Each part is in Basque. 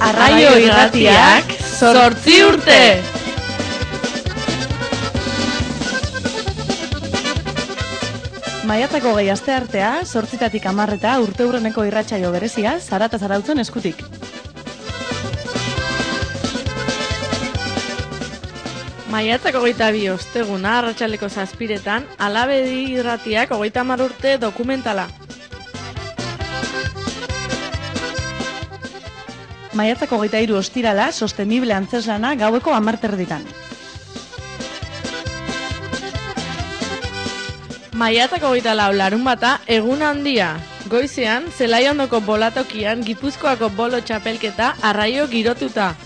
Arraio irratiak sortzi urte! Maiatzako gehi aste artea, sortzitatik amarreta urte hurreneko irratsaio berezia, zarata zarautzen eskutik. Maiatzako goita bi osteguna, arratsaleko zazpiretan, alabedi irratiak hogeita hamar urte dokumentala. Maiatzako geita iru ostirala, sostenible antzeslana gaueko amarterditan. Maiatzako goita lau larun bata, egun handia. Goizean, zelaiondoko bolatokian, gipuzkoako bolo txapelketa arraio girotuta.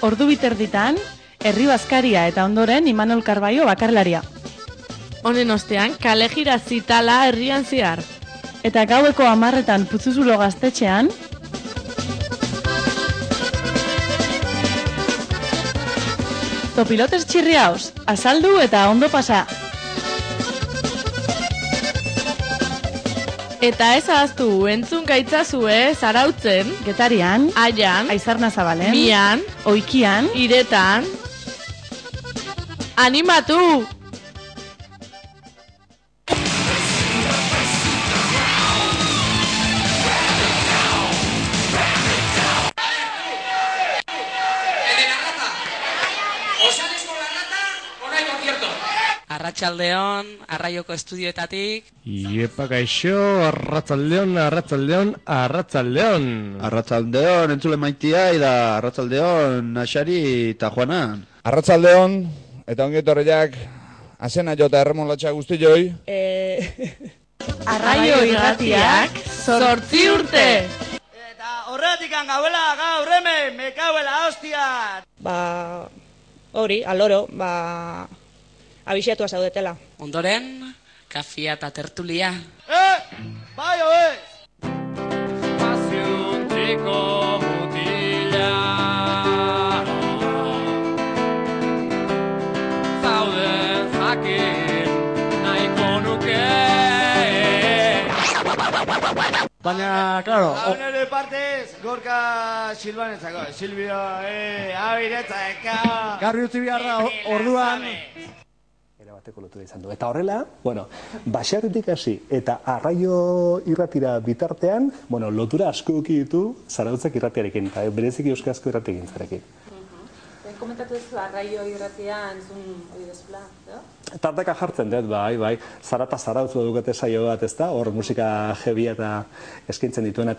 Ordu biterditan, herri bazkaria eta ondoren Imanol Karbaio bakarlaria. Honen ostean, kale jira zitala herrian zehar. Eta gaueko amarretan putzuzulo gaztetxean, Topilotes txirriaus, azaldu eta ondo pasa. Eta ez ahaztu, entzun gaitzazue, zarautzen, Getarian, aian, Aizarna Zabalen, mian, Oikian, iretan. Concierto. Arratsaldeon, Arraioko estudioetatik, Iepa gaixo, arratzaldeon, arratzaldeon, arratzaldeon. Arratzaldeon, entzule maitia, da Arratzaldeon, Naxari eta Juanan. Arratsaldeon eta ongi etorriak azena jota erremolatxa guzti joi. Arraio irratiak, sortzi urte! Eta horretik gauela gaur hemen, mekauela hostia! ba, hori, aloro, ba, abixetua zaudetela. ondoren, kafia eta tertulia. Eh, bai oez! Baina, claro, Hau nire partez, Gorka Silvanetzako, Silvio, eh, abiretzaka! garbi utzi behar da, o- orduan... Era bateko lotura izan du. Eta horrela, bueno, baserritik hasi eta arraio irratira bitartean, bueno, lotura asko ditu zarautzak irratiarekin, eta bereziki euskarazko irratiekin zarekin. Komentatu duzu arraio irratia entzun hori dezula, edo? Tarteka jartzen dut, bai, bai, zarata zarautz dukate saio bat, ez da, hor musika jebia eta eskaintzen dituena.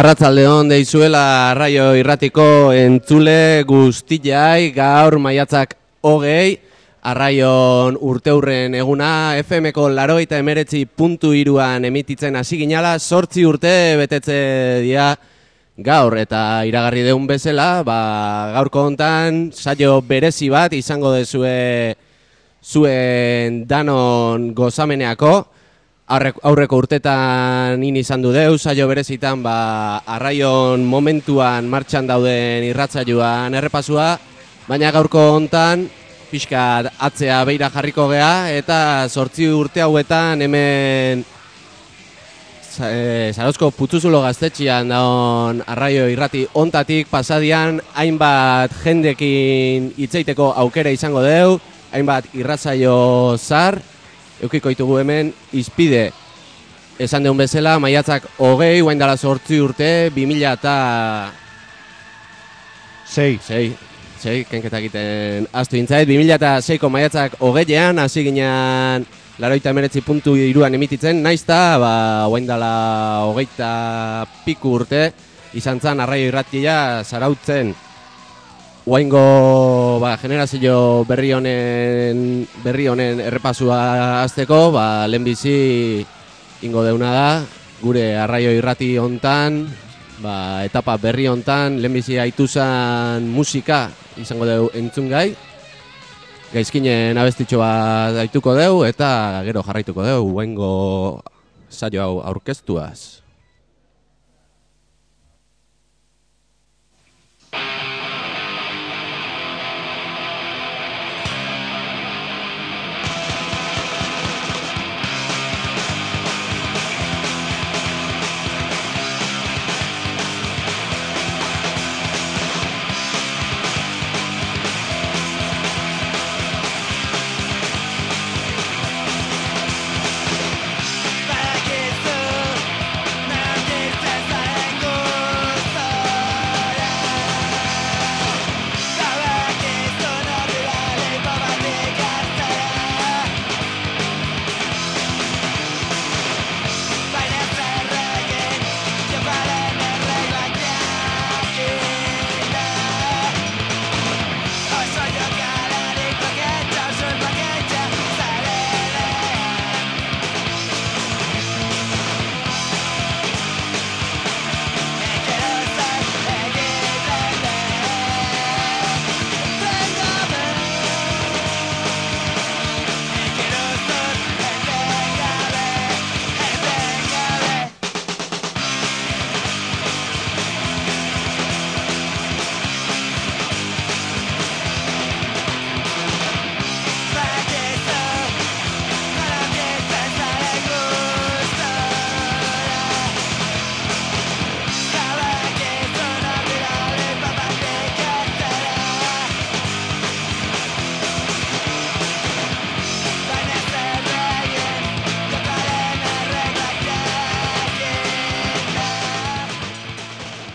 Arratzaldeon deizuela arraio irratiko entzule guztiai gaur maiatzak hogei arraion urteurren eguna FM-ko laroita emeretzi puntu iruan emititzen hasi ginala sortzi urte betetze dia gaur eta iragarri deun bezala ba, gaurko hontan saio berezi bat izango dezue zuen danon gozameneako Aurreko, urtetan in izan du deu, saio berezitan ba, arraion momentuan martxan dauden irratzaioan errepasua, baina gaurko hontan pixka atzea beira jarriko gea eta sortzi urte hauetan hemen za- eh, Zarauzko Putzuzulo gaztetxian daun arraio irrati ontatik pasadian hainbat jendekin hitzeiteko aukera izango deu, hainbat irratzaio zar, eukiko ditugu hemen izpide esan deun bezala, maiatzak hogei, guain dala sortzi urte, 2000 eta... Sei. Sei, sei, kenketa egiten astu intzait. 2006ko maiatzak hogeian, hasi ginen laroita emeretzi puntu iruan emititzen, naizta, ba, guain dala hogeita piku urte, izan zan arraio irratia zarautzen. Oaingo ba, generazio berri honen berri honen errepasua azteko, ba, lehenbizi ingo deuna da, gure arraio irrati hontan, ba, etapa berri hontan, lehenbizi aituzan musika izango deu entzungai, gaizkinen abestitxo bat daituko deu, eta gero jarraituko deu, oaingo saio hau aurkeztuaz.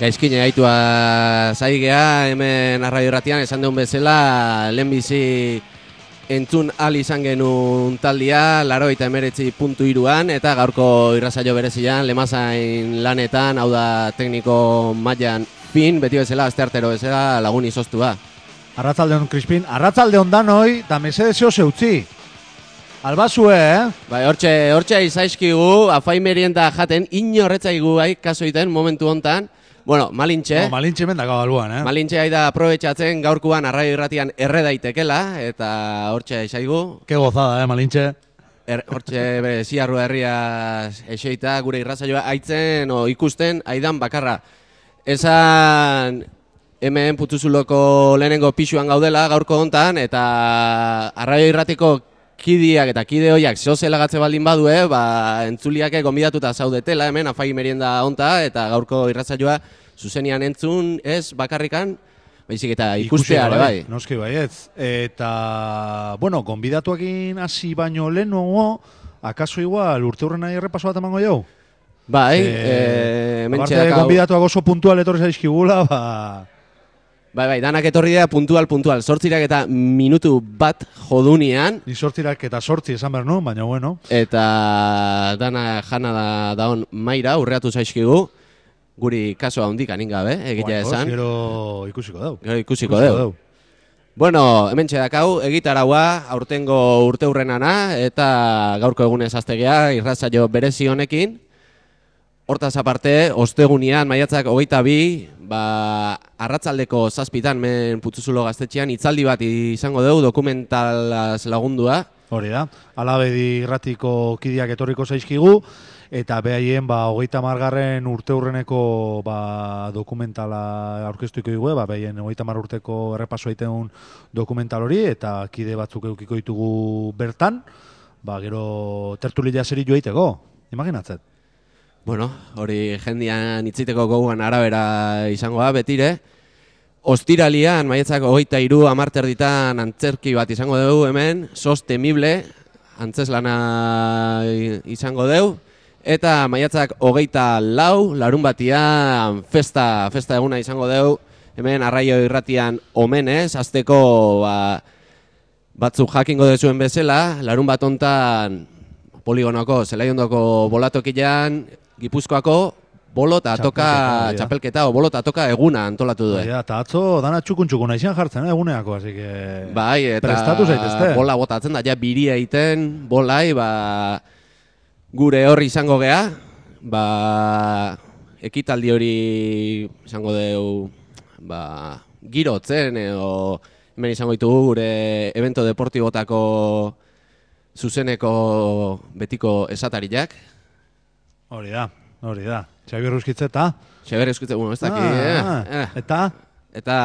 Gaizkine gaitua zaigea, hemen arraio irratian esan duen bezala, lehenbizi entzun al izan genuen taldia, laro eta emeretzi puntu iruan, eta gaurko irrazaio berezian, lemazain lanetan, hau da tekniko mailan fin, beti bezala, asteartero bezala, lagun izostua. Arratzalde hon, Crispin. Arratzalde hon danoi, eta mesedezio zeutzi. Albazue, eh? Bai, hortxe, hortxe izaizkigu, afai merienda jaten, inorretzaigu bai, kaso iten, momentu hontan. Bueno, malintxe. No, malintxe mendako baluan, eh? Malintxe aida aprobetxatzen gaurkuan arraio irratian erre daitekela, eta hortxe izaigu. Ke gozada, eh, malintxe? Er, hortxe bere ziarru herria eseita gure irrazaioa aitzen o ikusten aidan bakarra. Esan hemen putuzuloko lehenengo pixuan gaudela gaurko hontan eta arraio irratiko kidiak eta kide hoiak gatze baldin badue, ba, entzuliake gonbidatuta zaudetela hemen afai merienda honta eta gaurko irratzaioa zuzenian entzun ez bakarrikan, baizik eta ikustea ere bai. Noski baietz. Eta, bueno, gonbidatuakin hasi baino lehenago, akaso igual urte hurren nahi errepaso bat emango jau? Bai, Eh, eh, aparte, dakau- gonbidatuak oso puntual etorri zaizkigula, ba... Bai, bai, danak etorri dira puntual, puntual. Sortzirak eta minutu bat jodunean. Ni sortzirak eta sortzi esan behar nuen, baina bueno. Eta dana jana da daon maira, urreatu zaizkigu. Guri kaso handik anin gabe, egitea esan. Gero ikusiko dau. Gero ikusiko deu. Bueno, hemen dakau, egitaraua, aurtengo urte hurrenana, eta gaurko egunez aztegea, irrazaio berezi honekin. Hortaz aparte, ostegunean, maiatzak hogeita bi, ba, arratzaldeko zazpitan, men putzuzulo gaztetxean, itzaldi bat izango dugu, dokumentalaz lagundua. Hori da, alabedi irratiko kidiak etorriko zaizkigu, eta behaien ba, hogeita margarren urte hurreneko ba, dokumentala aurkeztuko dugu, ba, behaien hogeita mar urteko errepaso egiten dokumental hori, eta kide batzuk eukiko ditugu bertan, ba, gero tertulia zeri joa iteko, imaginatzet. bueno, hori jendian itziteko goguan arabera izango da, betire. Ostiralian, maiatzak hogeita iru amarter ditan antzerki bat izango dugu hemen, sos temible, antzeslana izango dugu. Eta maiatzak hogeita lau, larun batian, festa, festa eguna izango dugu. Hemen arraio irratian omenez, azteko ba, batzuk jakingo dezuen bezala, larun bat hontan poligonoko, zelaiondoko bolatokian, Gipuzkoako bolot atoka Txapelketa, o bolot atoka eguna antolatu du. Ja, eta atzo dana txukun txukun izan jartzen, eh, eguneako, así que... Bai, eta Prestatu zaitezte. bola botatzen da, ja biria egiten, bolai, ba, gure horri izango gea, ba, ekitaldi hori izango deu, ba, girotzen, edo hemen izango ditugu gure evento deportibotako zuzeneko betiko esatariak. Hori da, hori da. Xabier Ruskitze eta... Xabier Ruskitze, bueno, ez daki, Ah, eh, eh. Eta? Eta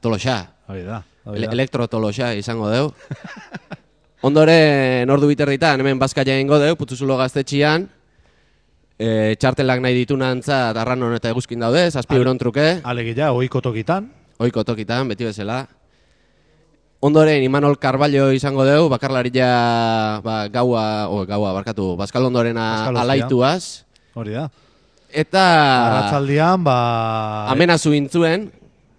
toloxa. Hori da. hori Ele da. elektrotoloxa izango deu. Ondoren ordu biterritan hemen bazkaia egingo deu, putzuzulo gaztetxian. E, txartelak nahi ditunantzat arranon eta eguzkin daude, zazpi euron truke. Alegia, oiko tokitan. Oiko tokitan, beti bezala. Ondoren Imanol Carballo izango deu, bakarlaria ba, gaua, o, gaua, barkatu, Baskal ondorena alaituaz. Hori da. Eta... Arratzaldian, ba... Amenazu intzuen,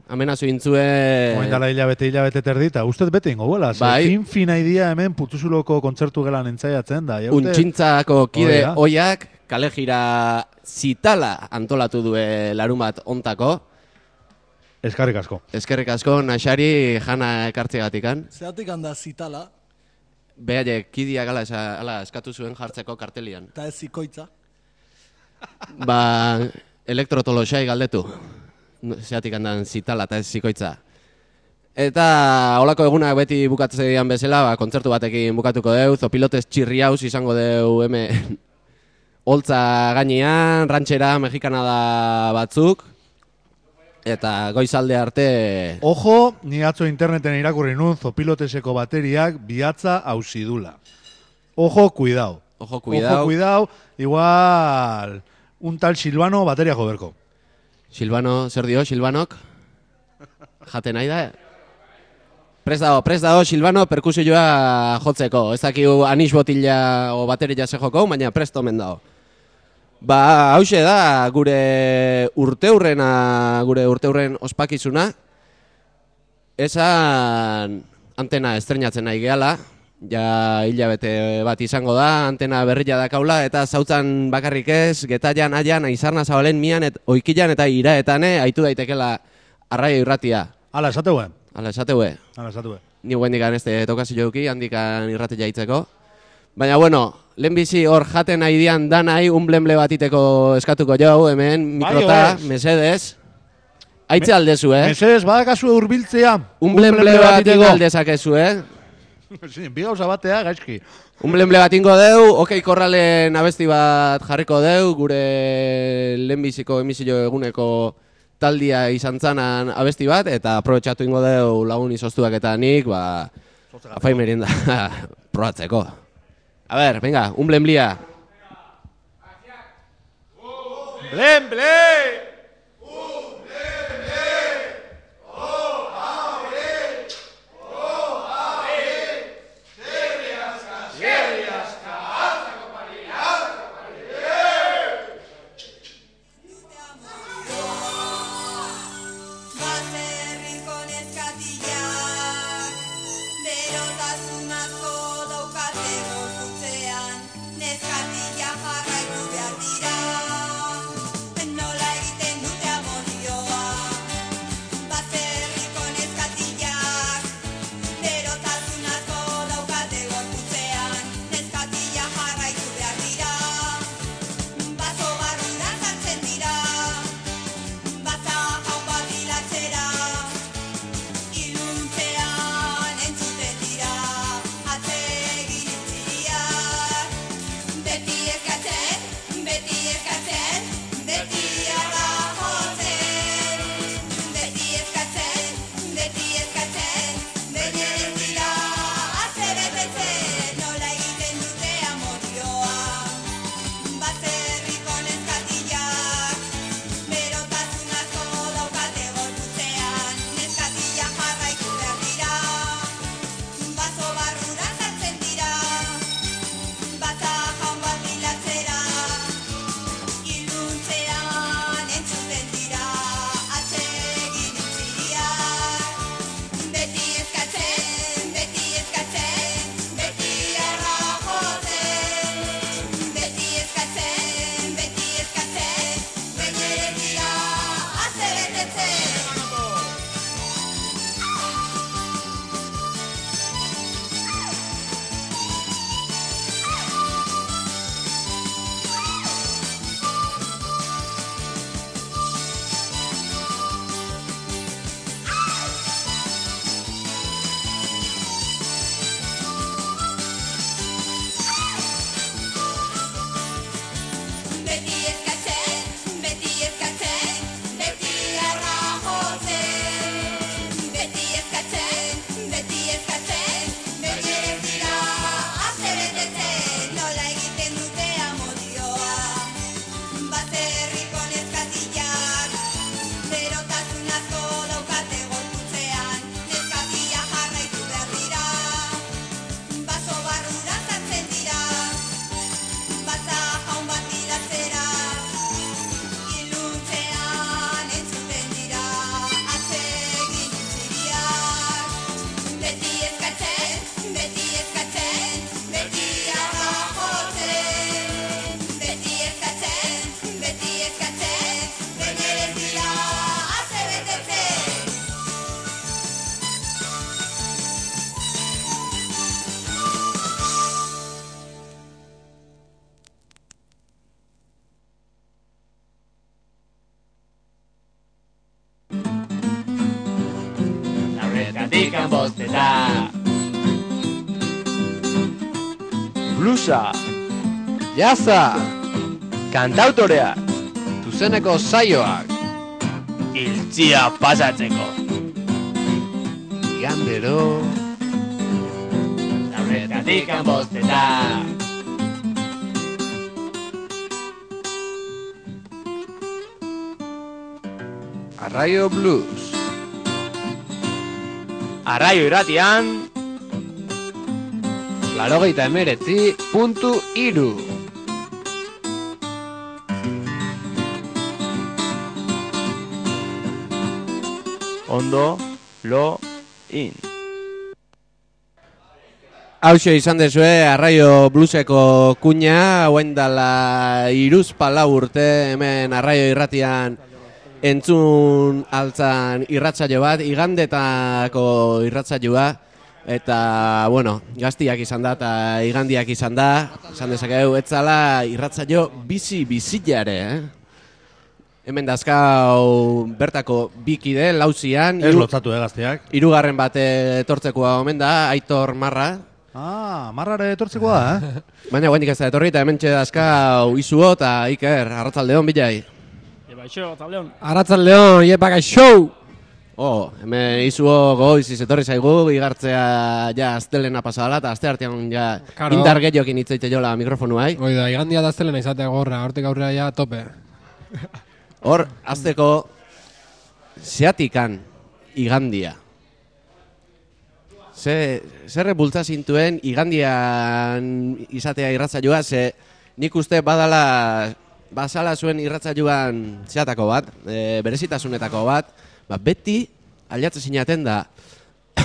amenazu intzuen... Oain dala hilabete hilabete terdi, eta ustez bete ingo buela. Ze Bai. fin fina idia hemen putuzuloko kontzertu gelan entzaiatzen da. ja uste- Untxintzako kide da. oiak kalejira zitala antolatu due larun bat ontako. Eskarrik asko. Eskerrik asko, Naxari jana ekartzeagatikan. Zeatik handa zitala, Behaile, kidiak ala, esa, ala eskatu zuen jartzeko kartelian. eta ez zikoitza. Ba, elektrotolosai galdetu. Zeatik handan zitala eta ez zikoitza. Eta holako egunak beti bukatzean bezala, ba, kontzertu batekin bukatuko deu, zopilotes txirriauz izango deu hemen holtza gainean, rantxera, mexikana da batzuk, eta goizalde arte... Ojo, ni atzo interneten irakurri nun zopiloteseko bateriak bihatza hausidula. Ojo, cuidao. Ojo, cuidao. Ojo, cuidao. Igual, un tal Silvano bateria joberko. Silvano, zer dio, Silvanok? Jaten nahi da? Prest dago, prest dago, Silvano perkusioa jotzeko. Ez dakigu anis botila o bateria ze joko, baina prest omen dago. Ba, hause da, gure urteurrena, gure urteurren ospakizuna. Esan antena estrenatzen nahi gehala, ja hilabete bat izango da, antena berria dakaula, eta zautzan bakarrik ez, getaian, aian, aizarna zabalen mian, et, oikilan eta iraetane, aitu daitekela arraio irratia. Hala, esateue. Hala, esateue. Hala, esateue. Ni guendikan este tokazio duki, handikan irratia itzeko. Baina, bueno, lehenbizi hor jaten nahi dian danai, un blemble batiteko eskatuko jau, hemen, Bai, mikrota, oez. mesedes. Aitze aldezu, eh? Mesedes, badakazu urbiltzea. Un blemble bat aldezakezu, eh? Bi gauza batea, gaizki. Un blemble bat ingo deu, okei korralen abesti bat jarriko deu, gure lehenbiziko emisio eguneko taldia izan zanan abesti bat, eta aprobetxatu ingo deu lagun izoztuak eta nik, ba, afai merienda probatzeko. A ber, venga, un blemblia. Blem, Jaza Kantautorea. Zuzeneko saioak. Iltzia pasatzeko. Igandero Zortzitatik bosteta Arraio Blues. Arraio irratian. Larogeita emeretzi puntu iru Ondo Lo In Hauxe izan dezue, arraio bluseko kuña, hauen dala iruz palau urte, hemen arraio irratian entzun altzan irratzaio bat, igandetako irratzaioa, eta, bueno, gaztiak izan da, eta igandiak izan da, izan dezakegu, etzala irratzaio bizi bizilare, eh? Hemen dazkau bertako bikide, lauzian. Ez hiru- lotzatu, eh, gazteak. Hirugarren bat etortzekoa omen da, Aitor Marra. Ah, marrare etortzekoa, eh? Baina guendik ez da etorri eta hemen dazka izuo eta Iker, arratzaldeon bilai. Ebaixo, taldeon. Arratzaldeon, iepak show! Oh, hemen izuo goiz etorri zaigu, igartzea ja astelena pasala eta aste artean ja Karo. indar gehiokin hitzaite jola mikrofonu hai. Hoi da, igandia da zelena izatea gorra, hortik aurrera ja tope. Hor, azteko zeatikan igandia. Ze, zerre bultza zintuen igandian izatea irratzaioa, ze nik uste badala, bazala zuen irratzaioan zeatako bat, e, berezitasunetako bat, ba, beti aliatze sinaten da.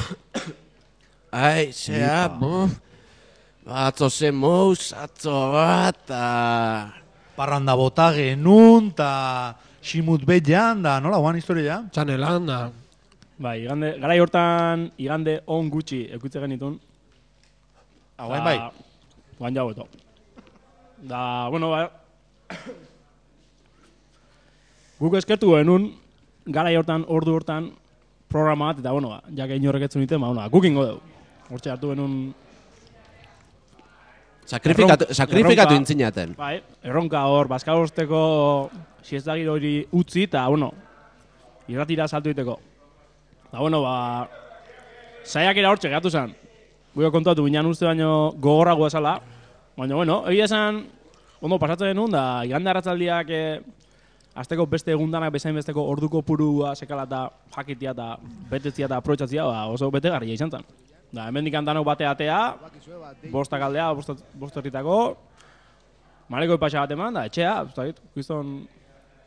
Ai, zea, bo, atzo ze mouz, atzo bat, ta... Parranda bota genun, ta simut betean, da, nola, guan historia? Txanelan, da. Bai, igande, garai hortan igande on gutxi ekutze genitun. Ah, guain bai? Guain jau eto. Da, bueno, ba... Guk eskertu genuen, garai hortan, ordu hortan, programa bat, eta, bueno, ba, jake inorrek etzun iten, ba, bueno, ba, guk ingo dugu. Hortxe hartu genuen... Sakrifikatu- erronka- erronka- intzinaten. Bai, erronka hor, bazkabosteko siestagir hori utzi, eta, bueno, irratira saltu diteko. Da, bueno, ba, saiakera hortxe gatu zen. Guio kontatu, binean uste baino gogorragoa esala. Baina, bueno, egia esan, ondo pasatzen genuen, da, igande arratzaldiak eh, azteko beste egundanak bezain besteko orduko purua sekala eta jakitia eta betetzia eta aprobetsatzia, ba, oso betegarria izan zen. Da, hemen dikantanok bate atea, bostak aldea, bostak, bostorritako, mareko ipasa bat eman, da, etxea, ez dakit,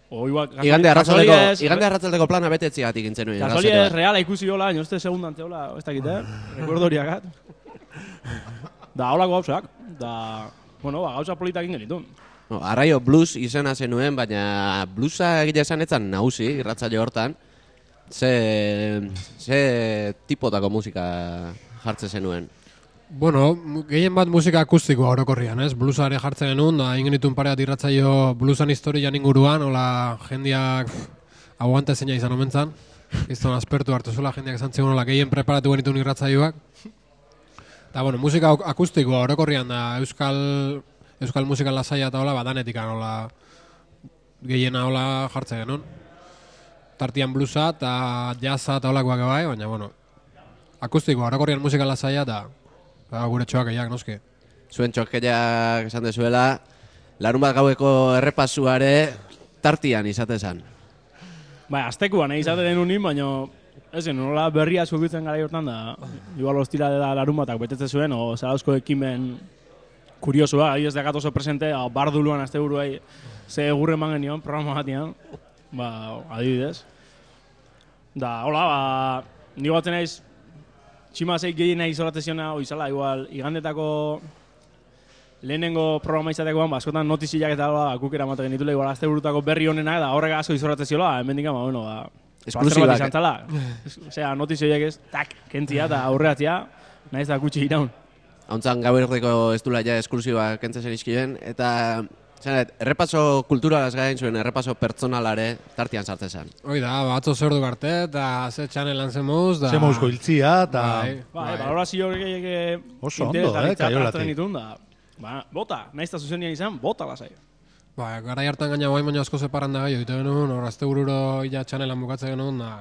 Igande arratzaldeko, igande arratzaldeko plana betetziagatik intzen nuen. Gasoli ez reala ikusi hola, baina uste segundan zehola, ez dakit, eh? Recuerdo horiakat. Da, holako gauzak. Da, bueno, ba, gauza politak egin genitun. No, arraio blues izena zenuen, baina bluesa egia esan etzan nagusi, irratzaile hortan. Ze, ze tipotako musika jartze zenuen. Bueno, gehien bat musika akustikoa orokorrian, ez? Bluesa ere jartzen genuen, da egin genituen pare bat irratzaio bluesan historian inguruan, hola jendiak aguante zeina izan omentzan. Izton aspertu hartu zuela jendiak esan zegoen, hola gehien preparatu genituen irratzaioak. Eta, bueno, musika ak- akustikoa orokorrian da, euskal, euskal musika lasaia eta hola, badanetika hola gehiena hola jartzen genuen. Tartian bluesa eta jazza eta holakoak bai, baina, bueno, akustikoa, orokorrian musika lasaia eta eta gure txoak eiak, noski. Zuen txokeiak esan dezuela, larun bat gaueko errepasuare tartian izate zen. Bai, aztekuan, eh, izate den unin, baina ez nola berria zubitzen gara hortan da, igual hostila da larun batak betetze zuen, o zarauzko ekimen kuriosua, ahi ez dakat oso presente, a, barduluan azte buruai, ze egurre eman genion, programa batean, ba, adibidez. Da, hola, ba, ni batzen naiz, tximasei gehien nahi izolateziona, oizala, igual, igandetako lehenengo programa izatekoan, ba, askotan notiziak eta ba, guk eramaten genitule, igual, azte burutako berri honenak, da horrek asko izolatzeziola, hemen dikama, bueno, ba, Esklusibak, bazter bat eh? izan zala. Osea, notizioiek ez, tak, kentzia eta aurreatzia, nahiz da gutxi iraun. Hauntzan gauerdeko ez dula ja esklusiba kentzen zen izkien, eta Zanet, errepaso kulturalaz gain zuen, errepaso pertsonalare tartian sartzen zen. Hoi da, batzo zer du arte, eta ze txanel lan zemuz, da... Ze mouzko hiltzia, eta... Bai, Bai, balorazio horiek eh, Oso ondo, eh, Kaiolatik. ditun, da, ba, bota, nahiz eta zuzenian izan, bota lasai. Ba, gara hartan gaina guain baina asko separan da gehiago, ite genuen, hor azte bururo ja txanelan bukatzen genuen, da...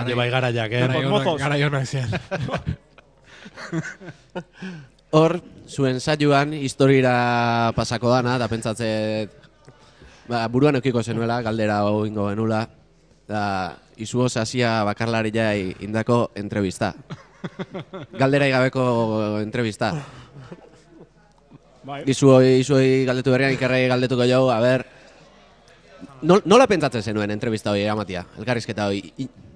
Hale bai garaiak, eh? Garai Mozos. onak, garai onak zian. Hor, zuen saioan historira pasako dana, da pentsatzet ba, buruan eukiko zenuela, galdera hau ingo genula, da izuo sasia bakarlari jai indako entrevista. Galdera gabeko entrevista. Bai. Izuoi, izuoi galdetu berrian, ikerrei galdetuko jau, a ber... Nol, nola pentsatzen zenuen entrevista hori amatia? Elkarrizketa hori,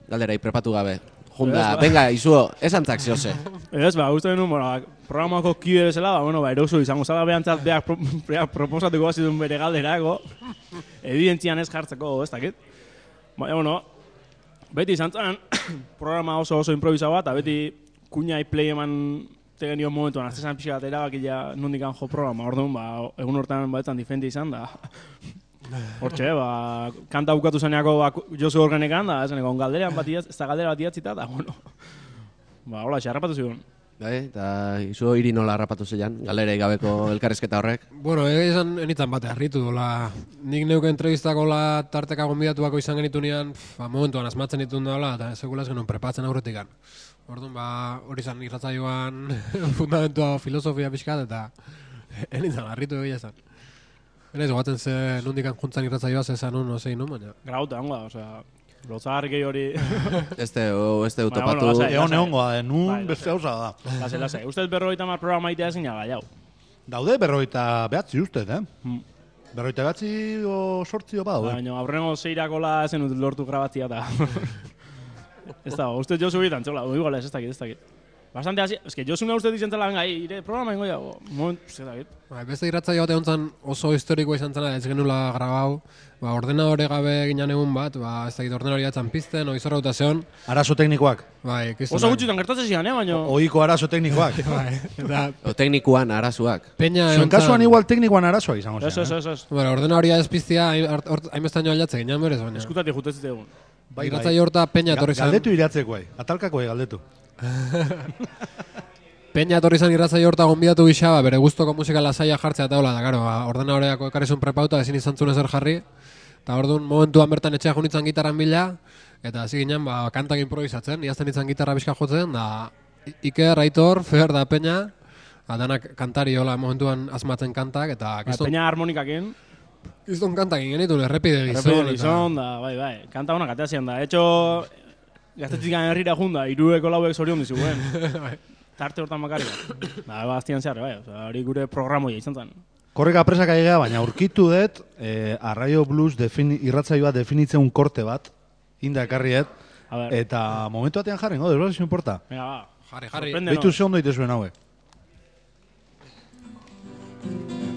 galderai prepatu gabe. Junda, ba. venga, izuo, esantzak ziose. Ez, ba, uste genuen, bueno, programako kide bezala, ba, bueno, ba, eroso izango zala behantzat beak, pro, beak proposatuko bazitun bere galderako, evidentzian ez jartzeko, ez dakit. Baina, bueno, beti izan zen, programa oso oso improvisagoa, eta beti kuñai play eman tegen nion momentuan, azte zan pixka bat erabakila nondik jo programa, orduan, ba, egun hortan baetan difendi izan, da, Hortxe, ba, kanta bukatu zeneako ba, Josu Organekan, da, zeneko, galderean bat idatz, ez da galdera bat idatzita, da, bueno, ba, hola, xarrapatu zigun. Bai, eta izuo hiri nola harrapatu zeian, galerei gabeko elkarrizketa horrek. Bueno, egia izan enitan bate harritu, la, nik neuke entrevistako la tarteka gonbidatuako izan genitu nian, ba, momentuan asmatzen ditun daula, eta sekulaz genuen prepatzen aurretikan. Orduan, ba, hori izan irratzaioan fundamentua filosofia pixkat, eta enitan harritu egia izan. Era gogatzen ze nondikan juntzan irratzaioa ze zanun, no zein, no, baina. Grauta, honga, osea, lotzarriki hori... Este, o, este utopatu. bueno, lasai, Egon lasai. egongo da, nun Bai, beste gauza da. Lasai, lasai. Ustez berrogeita mar programa itea ezin jaga, jau. Daude berroita behatzi ustez, eh? Hmm. Berroita behatzi o sortzi o badaude. Baina, aurrengo zeirakola ezen dut lortu grabatzia eta... ez da, uste Josu bitan, txola, igual ez, ez dakit, ez dakit. Bastante hasi, es que Josuna uste ditzen zela, venga, ire programa ingo jago. Moment, ez dakit. Ba, beste irratzaio bat egon zen oso historikoa izan zena, ez genula grabau, ba, ordenadore gabe ginean egun bat, ba, ez dakit ordenadori atzan pizten, oizorra uta zeon. Arazo teknikoak. Bai, kriston. Oso gutxitan gertatzen zian, eh, baina... Oiko arazo teknikoak. bai, eta... O teknikuan arazuak. Peña Zuen egon kasuan igual teknikoan arazoa izango zen. ez, ez, ez. Bueno, ordenadoria ez piztia, hain- hort- hort- hainbestaino aldatze ginean berez, baina. Eskutatik jutetzite egun. Bai, Irratzaio horta Peña etorri zen. Galdetu iratzeko, eh. Atalkako, eh, galdetu. Peña etorri zen irratzaio horta gonbidatu gisa, ba, bere gustoko musika lasaia jartzea eta hola, da, garo, ba, ordenadoreako ekarrizun prepauta, ezin izan zuen ezer jarri, eta orduan momentuan bertan etxea junitzen gitarran bila, eta hasi ginen, ba, kantak improvisatzen, iazten itzan gitarra bizka jotzen, da, Iker, Aitor, Fer, da Peña, danak kantari hola momentuan asmatzen kantak, eta Ba, kiston, Peña harmonikakin. kiston kantak ingen genituen, errepide gizon, Errepide gizon, da, bai, bai. Kanta honak ateazian da. Etxo, gaztetzikan herrira junda, irueko lauek zorion dizuguen. Bai. Tarte hortan bakarrik. Ba, baztian zehar, bai. Hori gure programoia izan zen. Korreka presak aigea, baina aurkitu dut, eh, Arraio Blues defini, irratzaioa definitzen un korte bat, inda ekarriet, A ber. eta momentu batean jarri, no? Desbora, si importa. Venga, ba. Jarri, jarri. Beitu ze ondo itezuen haue.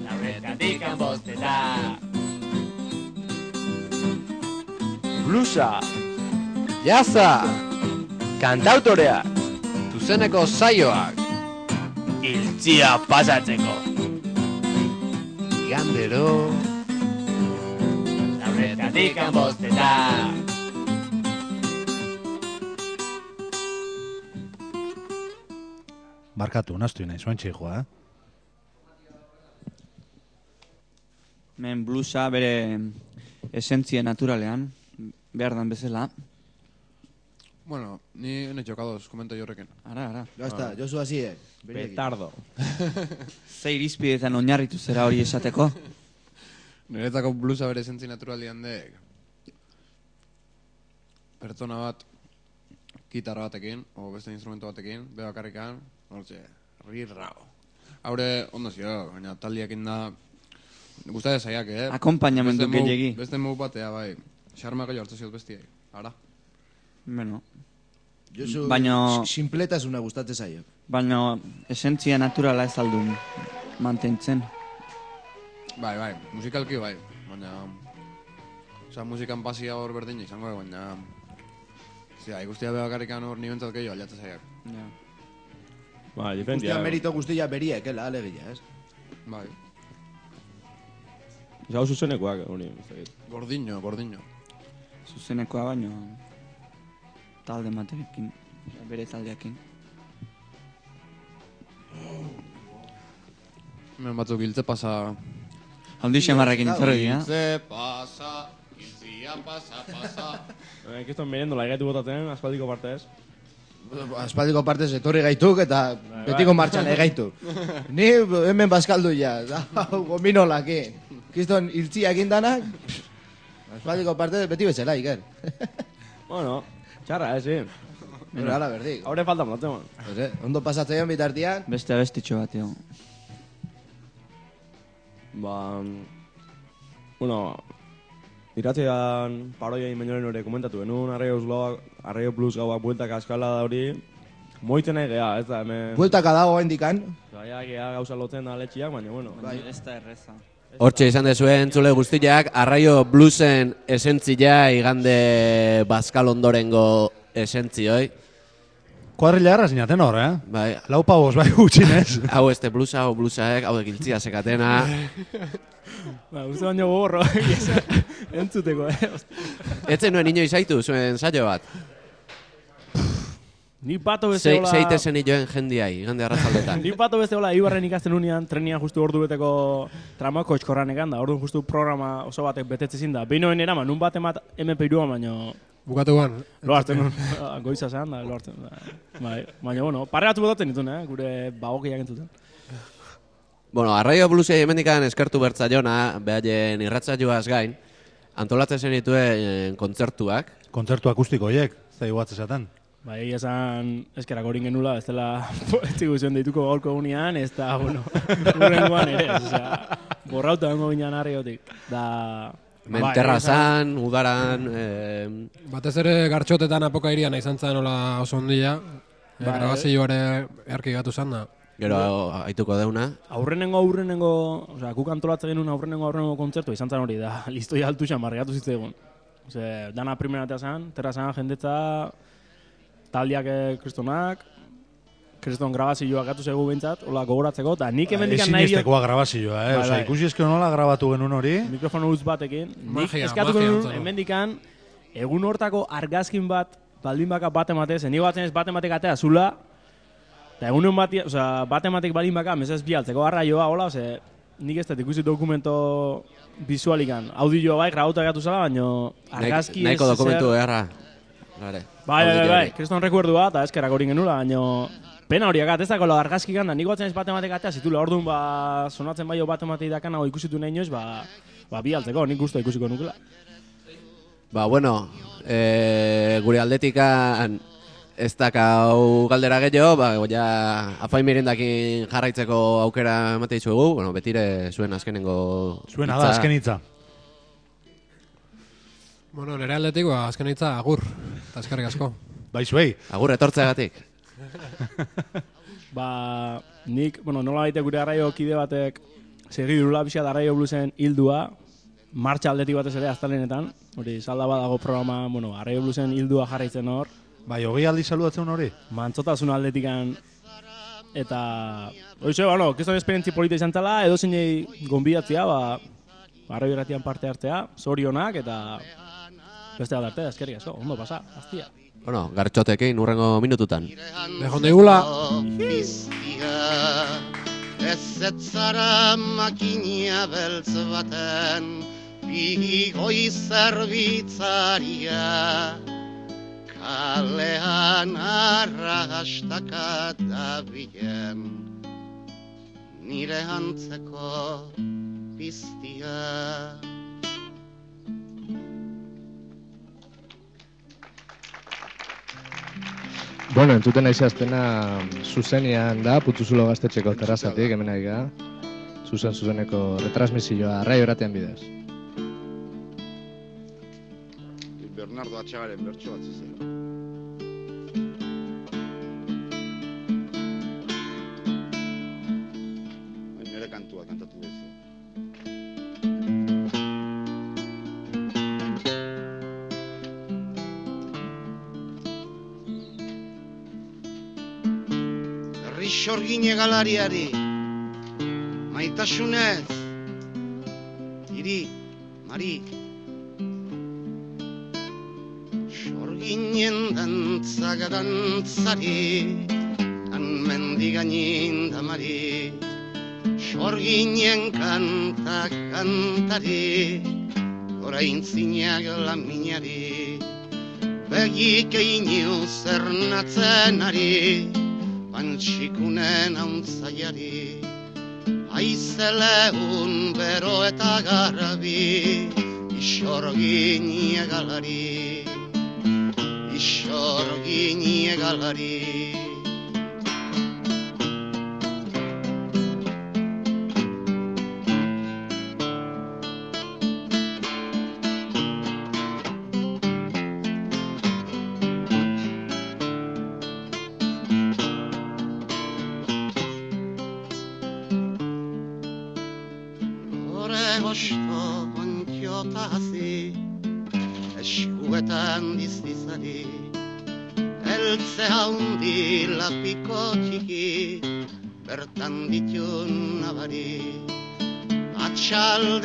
Lauretatik anbosteta. Blusa. Jaza, Kantautorea. zuzeneko zaioak, Iltzia pasatzeko. igandero, Lauretatik anbosteta. Barkatu, naztu nahi, zuen txeikoa, eh? Men bluesa bere esentzia naturalean, behar dan bezala. Bueno, ni ene jokadoz, komento jorrekin. Ara, ara. Ya está, Josu hasiek. Petardo. Ze irizpidetan oinarritu zera hori esateko? Niretzako blusa bere zentzi naturalian dek. Pertsona bat, gitarra batekin, o beste instrumento batekin, be bakarrikan, hortxe, rirrao. Haure, ondo zio, baina taldiakin da, guztatzen zaiak, eh? Akompainamendu gehiegi. Beste modu batea, bai. Xarma gehiago hartu ziot bestiai, ara. Bueno. Josu, Baina- si- sinpletasuna gustatzen zaio. Baina esentzia naturala ez aldun mantentzen. Bai, bai, musikalki bai, baina... Osa, musikan pasia hor berdina izango, baina... Zia, ikustia be bakarrikan hor ni bentsat gehiago aliatze zaiak. Ja. Ba, Guztia merito guztia beriek, ela, alegia, ez? Bai. Zau zuzenekoak, dakit. Gordino, gordino. Zuzenekoa baino talde materekin, bere taldeakin. Hemen batzuk hiltze pasa... Handi xamarrekin itzarri, ha? Hiltze pasa, hiltzia pasa, pasa... Eh, Kiston berendola egaitu botatzen, aspaldiko partez. Aspaldiko partez etorri gaituk eta betiko bai. martxan egaitu. Ni hemen bazkaldu ja, da, gominolakin. Kiston hiltziak indanak, aspaldiko partez beti bezala, Iker. Bueno, txarra, eh, sí. Pero ala berdik. Haure falta molatzen, man. Pues, eh, ondo pasatzeion bitartian. Beste abestitxo bat, jo. Ba, bueno, iratzean paroia imenoren hori komentatu genuen, Blues- Arraio Plus gaua bueltaka eskala da hori, moiten egea, ez da, hemen... Bueltaka dago hendikan. Gaia, gea gauza lotzen da letxiak, baina, bueno. Bai. Ez da erreza. Hortxe izan dezuen, entzule guztiak, arraio bluesen esentzia igande bazkal ondorengo esentzioi. Kuadrilla erra zinaten hor, eh? Bai. Lau pavos, bai, gutxinez. hau este blusa, hau blusaek, hau ekiltzia sekatena. Ba, uste baino gogorro, entzuteko, eh? Etzen nuen inoiz zaitu zuen saio bat. Ni pato beste Sei, hola... seite zen joen jendiai, igande arratzaldetan. Ni pato beste hola, Ibarren ikasten unean, trenia justu ordu beteko tramako etxkorran egan da, orduan justu programa oso batek betetze zin da. Beinoen eraman, nun bat emat MP2 baino... Bukatu guan. Lo hartzen nun, goiza zean da, lo hartzen. Bai, baina, bueno, parreatu botatzen ditun, eh, gure bagokiak entzuten. Bueno, arraio blusei hemendikan eskertu bertzaiona, behaien irratzaioaz gain, antolatzen zen dituen kontzertuak. Kontzertu akustiko hiek, zai guatz esaten. Bai, egia esan eskerak horin genula, ez dela estiguzion deituko gaurko gunean, ez da, bueno, urrengoan ere, osea, borrauta dengo ginean harriotik. Da... Menterrazan, udaran... Eh, Batez ere gartxotetan apoka irian izan zen hola oso ondia. E, Bai. grabazioare erki gatu zan da. Gero aituko deuna. Aurrenengo aurrenengo, osea, guk antolatzen genuen aurrenengo aurrenengo kontzertu izan zen hori da, listoi altu xan marriatu zitzaigun. Ose, dana primera eta zen, terrazan jendetza, taldiak eh, kristonak, kriston grabazioak gatu zegu bintzat, hola gogoratzeko, eta nik hemen dikan nahi diot... Ezinestekoa grabazioa, eh? Bai, bai. ikusi eske nola grabatu genuen hori. Mikrofono utz batekin, nik eskatuko magia nuen, antzeko. hemen dikan, egun hortako argazkin bat, baldin baka bat emate, zen batzen ez bat ematek atea zula, eta egun bat, osea, bat ematek baldin baka, mesez bialtzeko arraioa, hola, ze, nik ez dut ikusi dokumento bizualikan, audioa bai, grabauta gatu zala, baino argazki Naiko ez dokumentu zer- beharra. Bai, bai, bai, bai, hori. kriston rekordua eta eskerak hori genula, baino pena horiak at, ez dago argazki ganda, nik batzen ez bat ematek atea zitula, orduan ba, sonatzen bai bat ematei dakan, hau ikusitu nahi inoiz, ba, ba bi altzeko, nik gustu ikusiko nukela. Ba, bueno, e, gure aldetikan ez dakau galdera gehiago, ba, ja, afain mirendakin jarraitzeko aukera emate dizuegu, bueno, betire zuen azkenengo Zuena da, azken hitza. Bueno, nire aldetik, ba, azken hitza, agur. Eta eskerrik asko. Bai, zuei. Agur etortzeagatik. Ba, nik, bueno, nola baite gure arraio kide batek segi durula pixka da arraio bluesen hildua, martxa aldetik batez ere aztalenetan, hori salda badago programa, bueno, arraio bluesen hildua jarraitzen hor. Bai, hogei aldi saludatzen hori? Mantzotasun aldetikan, eta, hoize, bueno, kiston esperientzi polita izan zela, edo zinei gonbidatzea, ba, arraio irratian parte hartzea, zorionak, eta beste bat arte, eskerrik asko, ondo pasa, aztia. Bueno, gartxotekin urrengo minututan. Dejon deigula. Biztia, ez etzara makina beltz baten, bigoi zerbitzaria. Kalean arrastaka dabilen, nire antzeko biztia. Bueno, entzuten naiz aztena zuzenian da, putzuzulo gaztetxeko terrazatik, hemen ari. Zuzen zuzeneko retransmisioa, raio eratean bidez. Bernardo Atxagaren bertso bat zuzera. Herri sorgine galariari, maitasunez, Mari, Mari. Sorginen dantzak dantzari Han mendiganin damari. Sorginen kantak kantari Orain zinak laminari. Begik einu zernatzen ari Pantxikunen hauntzaiari Aizeleun bero eta garbi Isorgin egalari Isorgin egalari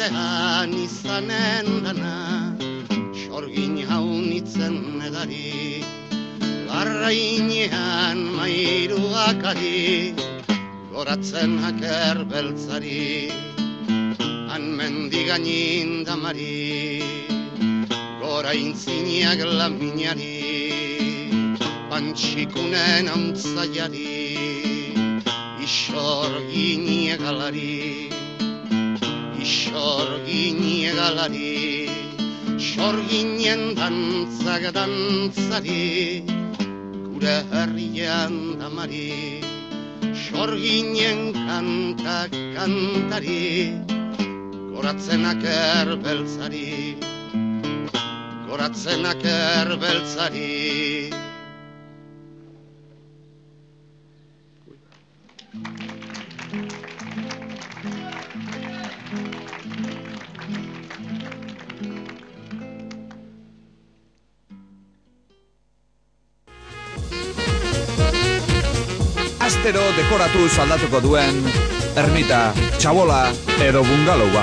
Atxaldean izanen dana Sorgin haunitzen edari Larrainean mairuak ari Goratzen haker beltzari Han mendiganin damari Gora intzineak laminari Pantxikunen hauntzaiari Isorgin egalari Isorgin egalari Sorginen dantzak dantzari Gure herrian damari. Sorginen kantak kantari Goratzenak erbeltzari Goratzenak erbeltzari Astero dekoratu aldatuko duen ermita, txabola edo bungalowa.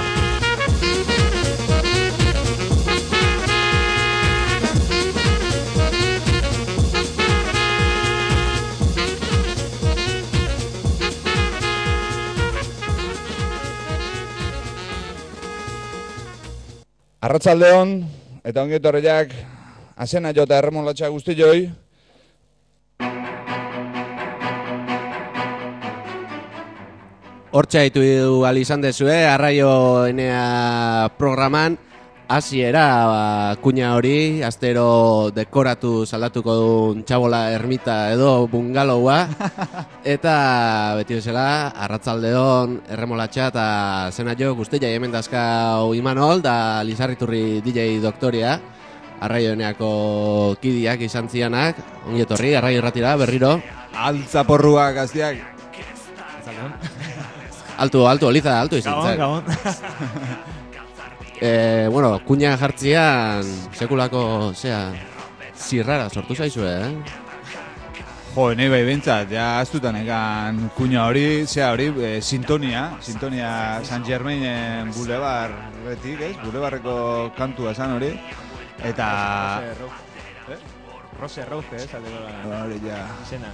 Arratzaldeon, eta ongi etorriak, azena jota erremolatxa guzti joi, Hortxe haitu al izan dezue, arraio enea programan, hasiera ba, kuña hori, astero dekoratu saldatuko duen txabola ermita edo bungalowa, eta beti bezala, arratzaldeon, erremolatxa eta zena jo guztia hemen dazkau Imanol, da Lizarriturri DJ doktoria, arraio eneako kidiak izan zianak, ongi etorri, arraio erratira, berriro. altzaporruak gaztiak. Alto, alto, Liza, alto izan Gabon, zen. gabon. Eh, bueno, kuña jartzian sekulako, zea, zirrara sortu zaizue, eh? Jo, nahi bai bentsat, ja astutan egan kuña hori, zea hori, e, sintonia, sintonia San Germainen Boulevard betik, ez? Boulevardeko kantua esan hori. Eta... Rose Rose, eh, zateko la... Hori, ja. Izena.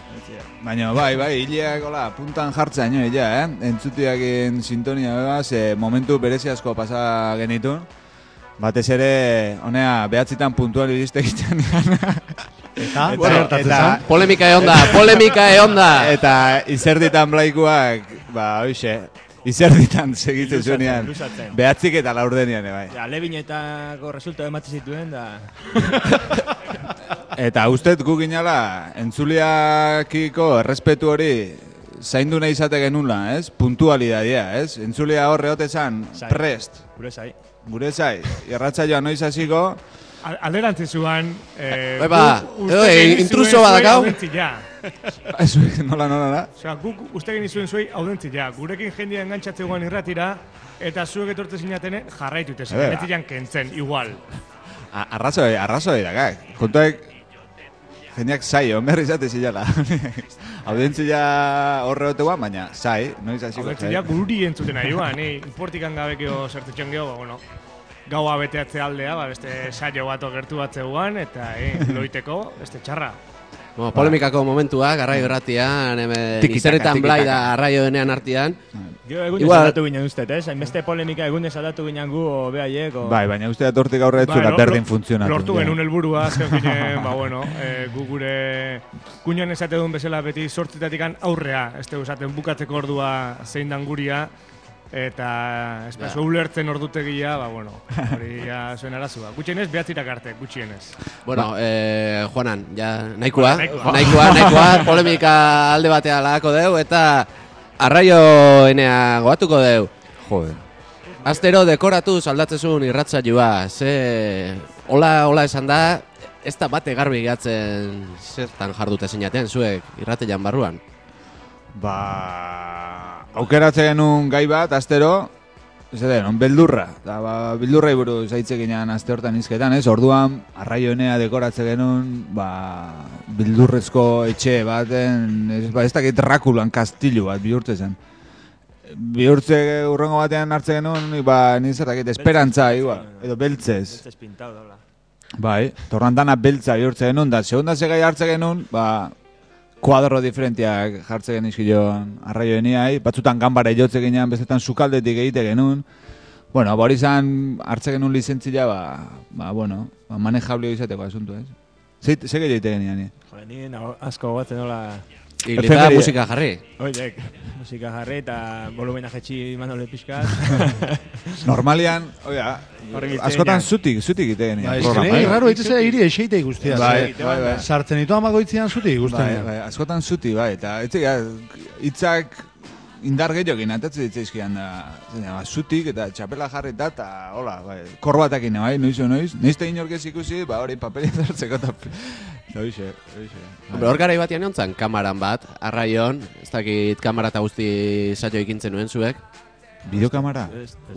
Baina bai, bai, hileak hola, puntan jartzen jo, ja, eh? Entzutiakin sintonia beba, ze momentu berezi asko pasa genitun. Batez ere, honea, behatzitan puntual iriste egiten Eta? bueno, gertatzen eta, zen? Polemika egon da, polemika egon da. Eta izerditan blaikuak, ba, hoxe, izerditan segitzen zuenean. Behatzik eta laurdenian, bai. Ja, Levinetako resulta ematen zituen, da... Eta ustet gu ginala, entzuliakiko errespetu hori zaindu nahi izate genula, ez? Puntualidadia, ez? Entzulia horre hotezan, Zai. prest. Gure zai. Gure zai, irratza joan noiz hasiko, Al- Alderantzi zuan... Eh, Bai, ba, guk edo, genizuen intruso badakau? Ez, nola, nola, nola? Osea, guk uste genizuen zuei audentzia. Gurekin jendia engantzatze guan irratira, eta zuek etorte zinatene jarraitu ba. Betian kentzen, igual. A- Arrazoi, arrazoi dakak. Kontuek, jendeak saio, berri izate zilala. Audientzia horre oteua, baina sai, noiz hasiko Hau guri entzuten ari joan, ni portikan gabekio zertetxon geho, ba, bueno, gaua beteatze aldea, ba, beste saio bat gertu bat zeuan, eta eh, loiteko, beste txarra. Bueno, polemikako momentua, garraio erratian, Tiki-taka, izeretan blai da arraio denean artian. Jo, egun Igual- aldatu ginen uste, ez? Hainbeste polemika egun aldatu ginen gu, o behaiek, o... Bai, baina uste dut hortik aurre etzula lo- berdin lo- funtzionatu. Lortu ja. genuen helburua azken finen, ba, bueno, e, gu gure kuñan esate duen bezala beti sortzitatik aurrea, ez esaten bukatzeko ordua zein dan guria, eta ez Ja. ulertzen ordutegia, ba, bueno, hori ja zuen arazua. Gutxienez, behatzirak arte, gutxienez. Bueno, eh, Juanan, ja, nahikoa, Bueno, nahikoa. nahikoa, nahikoa, polemika alde batea lagako deu, eta arraio enea goatuko deu. Jode. Astero dekoratu aldatzezun irratzaioa, ze... Hola, hola esan da, ez da bate garbi gehatzen zertan jardute zinaten, zuek irratean barruan. Ba, aukeratze genuen gai bat, astero, ez den, on beldurra. Da, ba, beldurra buruz aitze ginean aste hortan izketan, ez? Orduan, arraioenea dekoratze genuen, ba, bildurrezko etxe baten, ez, ba, ez dakit Drakulan kastillu bat bihurtze zen. Bihurtze urrengo batean hartze genuen, ba, nizar dakit, esperantza, igual, edo beltzez. Beltzez pintau daula. Bai, torran dana beltza bihurtze genuen, da, segunda segai hartze genuen, ba, kuadro diferentiak jartze genizkion arraioeniai, batzutan ganbara jotze ginean, bestetan sukaldetik egite genuen. Bueno, ba, hori izan hartze genuen lizentzia, ba, ba, bueno, ba, manejablio izateko asuntu, ez? Ze, ze gehiago egite genian, eh? Joder, ni asko gogatzen nola... Efemeria. musika jarri. Oidek, musika jarri eta volumena jetxi manole pixkat. Normalian, oia, egiten askotan zutik, zutik egite genian. Ba, que raro itese iri eseite guztia. Bai, bai, bai. Sartzen ditu amagoitzian zuti Bai, guztien. bai, askotan zuti, bai, eta hitzak indar gehiokin atatzen ditzaizkian da, zein, ba, zutik eta txapela jarri eta, eta, hola, bai, korbatakin, bai, noiz o noiz, neizte inorkez ikusi, ba, hori papelia zartzeko, eta, eta hoxe, hoxe. Hombre, hor garai batean egon zan kamaran bat, arraion, ez dakit kamara eta guzti saio ikintzen nuen zuek. Bideokamara?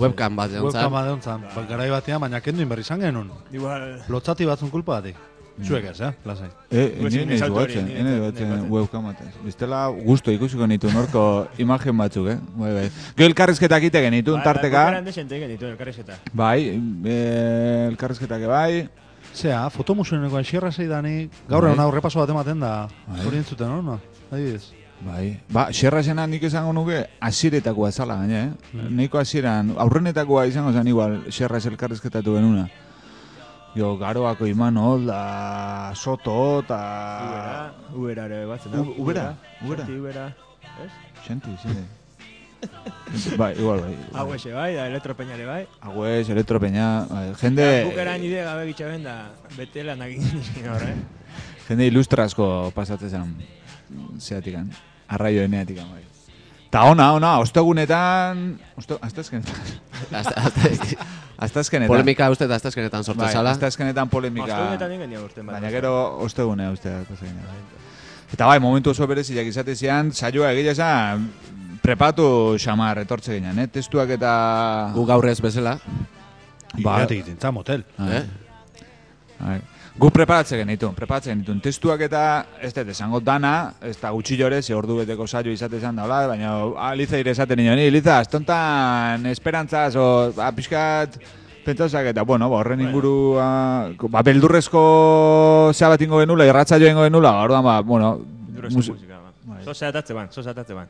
Webcam bat egon zan. Webkama deontzan, ba, garai batean, baina kendu inberri izan genuen. Igual... Lotzati batzun kulpa batik. Zuek ez, eh? Lasai. E, Pues ene sin naiz salto hori, gotzen, ni ene ez- gotzen. webcam batez. Bestela gusto ikusiko nitu norko imagen batzuk, eh? Bai, bai. Gero elkarrizketak egite genituen tarteka. Bukaran desente egin ditu, elkarrizketa. Bai, eh, elkarrizketak bai. Zea, fotomusueneko aixerra zeidani, gaur Bai. egun hau repaso bat ematen da. Bai. Hori entzuten, no? Adibidez. Bai, ba, xerra zena nik esango nuke asiretakoa zala, gaina, eh? Neiko asiran, aurrenetakoa izango zen igual, xerra elkarrizketatu genuna. Jo, garoako Imanol, da Soto, eta... Ubera, Ubera ere batzen da. U- Ubera, Ubera. Xanti Ubera, ez? Xanti, zide. bai, igual, bai. Hau ese bai, da elektropeñare bai. Hauez, elektropeña, bai, jende... Bukaran ide gabe gitxaben da, bete lan egin izkin hor, eh? Jende ilustrasko pasatzen zen zeatikan, arraio eneatikan, bai. Ta ona, ona, ostegunetan... Oste, astezkenetan. Astezkenetan. Polemika uste eta astezkenetan sortu bai, zala. Astezkenetan polemika. Ostegunetan ingen dio urten. Baina gero ostegune uste da. Eta bai, momentu oso bereziak izate zian, saioa egia esan, prepatu xamar etortze ginen, eh? Testuak eta... Gu gaur ez bezala. Ba, Iratik egiten, motel. Eh? Bai. Gu preparatzen genitun, preparatzen genitun. Testuak eta, ez dut, esango dana, ez da gutxi jore, ze ordu beteko saio izate izan daula, baina ah, Liza ire esaten nion, ni, Liza, estontan esperantzaz, o, ba, pixkat, pentsasak eta, bueno, ba, horren inguru, ba, beldurrezko zea bat ingo genula, irratza joa ingo genula, orduan, ba, bueno, mus- musika, ba. Bai. Atatze ban, zoza atatze ban.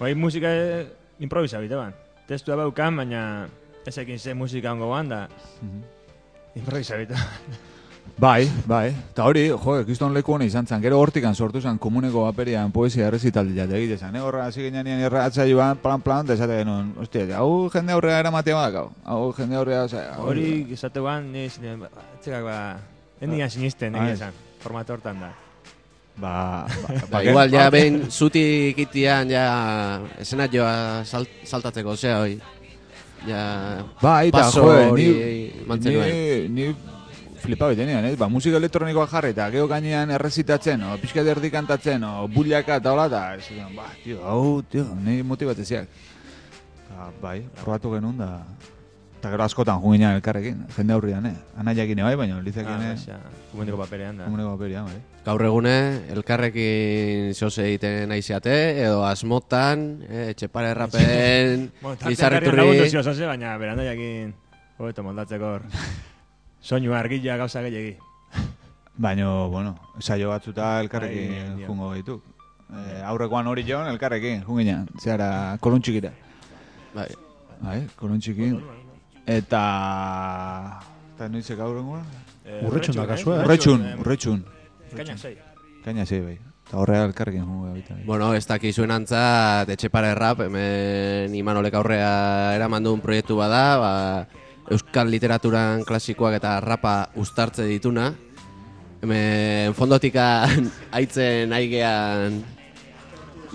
Bai, musika eh, improvisa bite ban. Testua baukan, baina ez ekin ze musika ongo ban, da improvisa bite. Bai, bai. Eta hori, jo, kriston leku hona izan zen. Gero hortikan sortu zen komuneko aperian poesia errezitaldi jate egite zen. Eh? Horra hasi ginean erratza joan, plan, plan, da esate genuen. Ostia, hau jende aurrea eramatea badakau. Hau jende aurrea, hau- Hori, esate ban, ni zine, ba, etzekak ba, ez nian sinisten, egia ez. esan, formato hortan da. Ba, ba, Ba, igual, ja, behin zutik itian, ja, esena joa salt, saltatzeko, zea, hoi. Ja, Bai, eta, paso jo, hori ni, ni, ni flipa bitenean, eh? Ba, musika elektronikoa jarri eta gero gainean errezitatzen, o, pixka erdi kantatzen, o, bullaka eta hola, eta, ez, ba, tio, hau, tio, ni motibatzeziak. Ba, bai, probatu genuen da... Eta gero askotan junginan elkarrekin, jende aurrian, eh? Anaiakin bai, baina lizekin, Ah, eh? baixa, komuneko paperean da. Komuneko paperean, bai. Gaur egune, elkarrekin zose egiten aizeate, edo asmotan, eh, etxepare errapen, Bueno, tartean berrian lagundu izarriturri... zose, baina berandaiakin hobeto moldatzeko hor. Soinu argila gauza gehiagi. Baina, bueno, saio batzuta elkarrekin bai. jungo gaitu. Eh, aurrekoan hori joan, elkarrekin, junginan, zehara kolontxikira. Bai. Bai, kolontxikin. Eta... Eta noitzek aurrengoa? Eh, Urretxun da kasua, eh? Urretxun, eh? urretxun. Kaina sei. Kaina sei, bai. Eta horrea elkarrekin jungo baita. bai. Bueno, ez dakizuen antzat, etxepare rap, hemen Imanolek aurrea eraman duen proiektu bada, ba, euskal literaturan klasikoak eta rapa uztartze dituna. Hemen fondotikan aitzen aigean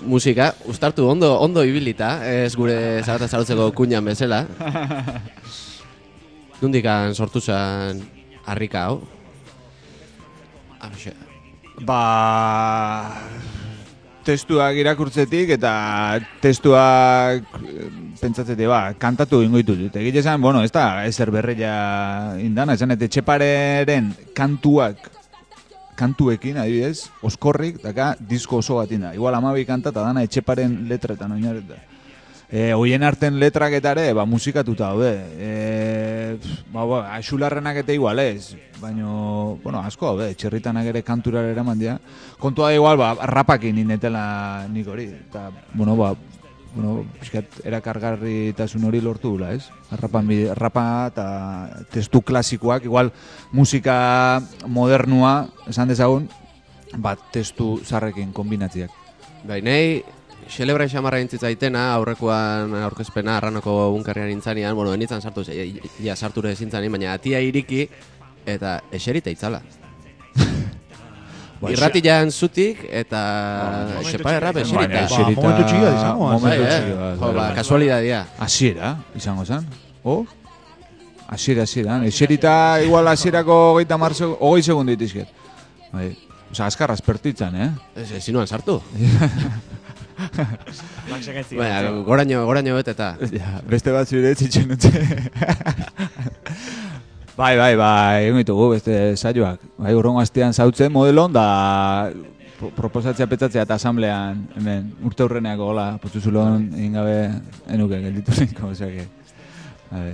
musika, uztartu ondo, ondo ibilita, ez gure zarata zarutzeko kuñan bezala. Nundikan sortu zen harrika hau? Hauxe. Ba... Testuak irakurtzetik eta testuak eh, pentsatzetik, ba, kantatu ingo ditut. Egite esan, bueno, ez da, ezer berreia indana, esan, eta etxepareren kantuak, kantuekin, adibidez, oskorrik, daka, disko oso bat inda. Igual amabi kanta eta dana etxeparen letretan oinarreta. E, hoien arten letrak eta ere, ba, musikatuta daude. E, ba, ba, axularrenak eta igual ez, baina, bueno, asko daude, txerritanak ere kanturara eraman dira. Kontua da igual, ba, rapakin inetela nik hori. Eta, bueno, ba, bueno, pixkat erakargarritasun hori lortu dula, ez? Rapan, rapa eta testu klasikoak, igual musika modernua, esan dezagun, bat testu zarrekin kombinatziak. Bai, nahi, Xelebra xamarra intzitzaitena, aurrekoan aurkezpena, arranoko bunkarrian intzanean, bueno, enitzan sartu, ze, ja, sarture ezintzanean, baina atia iriki, eta eserita itzala. Ba, Irratian zutik, eta momentu sepa errap eserita- Ba, momentu txiki bat izango, Bai, momentu txiki bat, Jo, ba, kasualidadia. Hasiera, izango zen. O? Hasiera, hasiera. Eserita igual hasierako hogeita mar seg hogei segundu ditizket. Bai. Osa, azkar aspertitzan, eh? Ez, ezinuan sartu. Baina, goraino, goraino beteta. Ja, beste bat zure etzitzen dute. bai, bai, bai, egun ditugu beste saioak. Bai, urrongo astean zautzen modelon, da pro- proposatzea petzatzea eta asamblean, hemen, urte hurreneako gola, potuzulon, egin gabe, enuke, gelditu zinko, bai.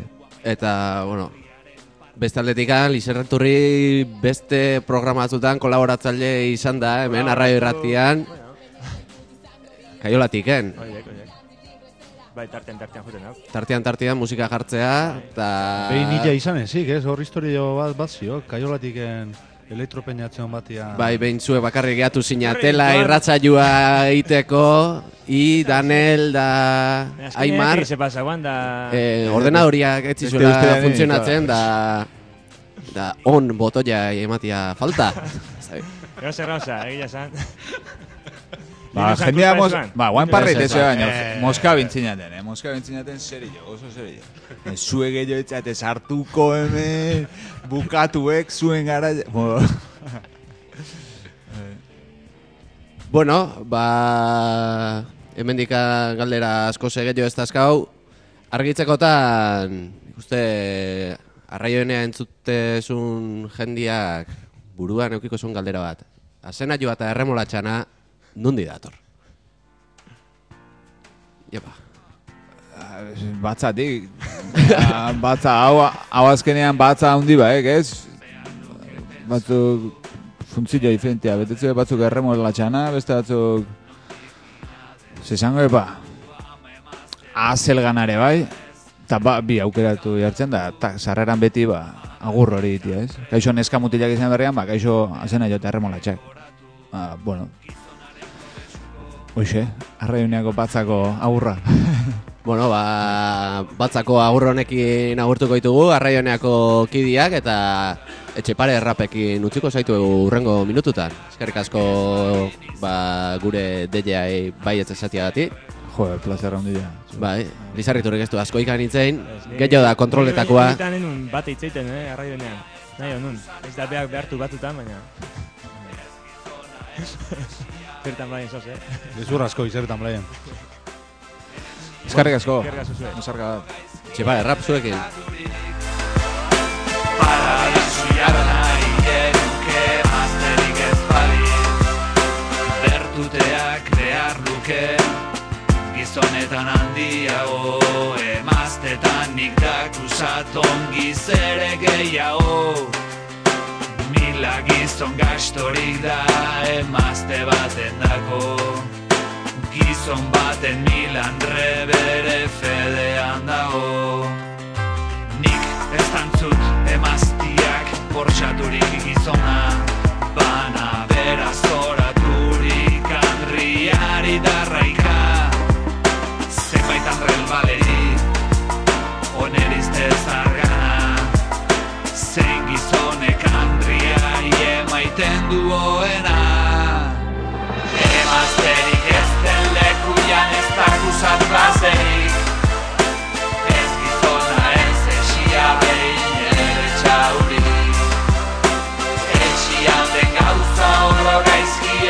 Eta, bueno, beste aldetikan, Lizerraturri beste programa batzutan kolaboratzaile izan da, hemen, arraio irratian. Kaiolatiken. Oiek, oiek. Bai, tartean, tartean juten hau. Tartean, tartean, musika jartzea, eta... Behin nila izan ezik, ez? Hor historio bat bat zio, kaiolatiken elektropeinatzen batia. Bai, behin zue bakarrik gehatu zinatela irratzaioa egiteko, i Danel da Aimar, Se pasa, guan da... eh, ordenadoriak ez zizuela funtzionatzen, da, da on botoia ematia falta. Gauza, gauza, egia esan. Ba, jendea, mos, ba, guain parreit Ez, baina, moska bintzinaten, eh? Moska bintzinaten zerillo, oso zerillo. Eh, Zue gehiago etxate sartuko hemen, bukatuek zuen gara... Bueno, ba... Hemendika galdera asko segeio ez dazkau. Argitzekotan, uste, arraioenea entzutezun jendiak buruan eukiko zuen galdera bat. Azena joa eta erremolatxana, nundi dator? Jepa. batzatik. Ba, batza, hau, hau azkenean batza handi baek, ez? Batzuk funtzio diferentia, betetze batzuk erremola txana, beste batzuk... Zesango epa, azel ganare bai, eta ba, bi aukeratu jartzen da, eta sarreran beti ba, agur hori ditia, ez? Kaixo neska mutilak izan berrian, ba, kaixo azena jota erremola txak. Ba, bueno, Hoxe, arraiuneako batzako agurra. Bueno, ba, batzako agur honekin agurtuko ditugu, arraioneako kidiak eta etxepare errapekin utziko zaitu urrengo minututan. Eskerrik asko ba, gure DJ bai ez esatiagatik. Jo, placer handia. Bai, Lizarriturrik ez du asko ikan itzein, gehiago da kontroletakoa. Eta nenun bat itzeiten, eh, arraionean. Nahi honun. Ez da behar behartu batutan, baina... izertan blaien zaz, eh? Gezur asko izertan blaien. Eskarrik asko. Eskarrik asko zuen. Nosarka da. Txeba, errap zuek egin. Paradisuiara nahi geruke mazterik ez bali Bertuteak behar luke Gizonetan handiago Emaztetan nik dakusat ongi zere gehiago Mila gizon gastorik da emazte baten dako Gizon baten milan rebere fedean dago. Nik ez dantzut emaztiak bortxaturik gizona Bana bera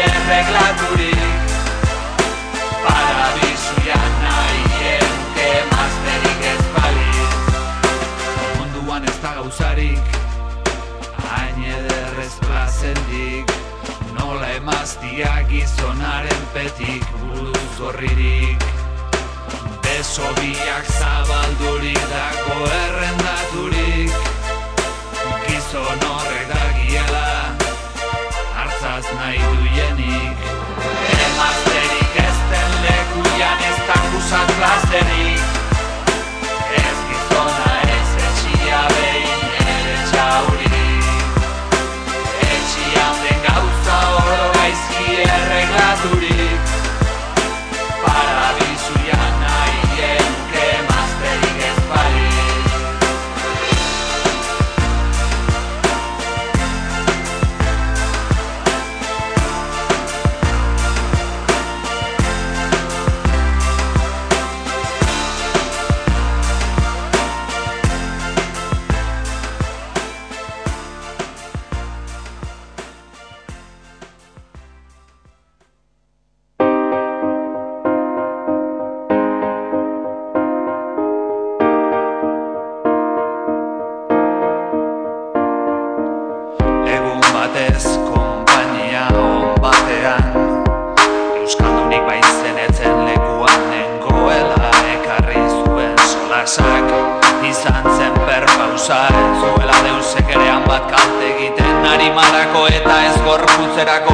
erreglaturik Paradisuan nahi eruke emazterik ez Munduan ez da gauzarik Hain ederrez plazendik. Nola emaztia gizonaren petik buruz horririk Beso biak zabaldurik dago errendaturik. Gizon horrek dagiela Hartzaz nahi duienik dakusat plazerik Ez gizona ez etxia behin ere txaurik Etxian den gauza oro gaizki erreglaturik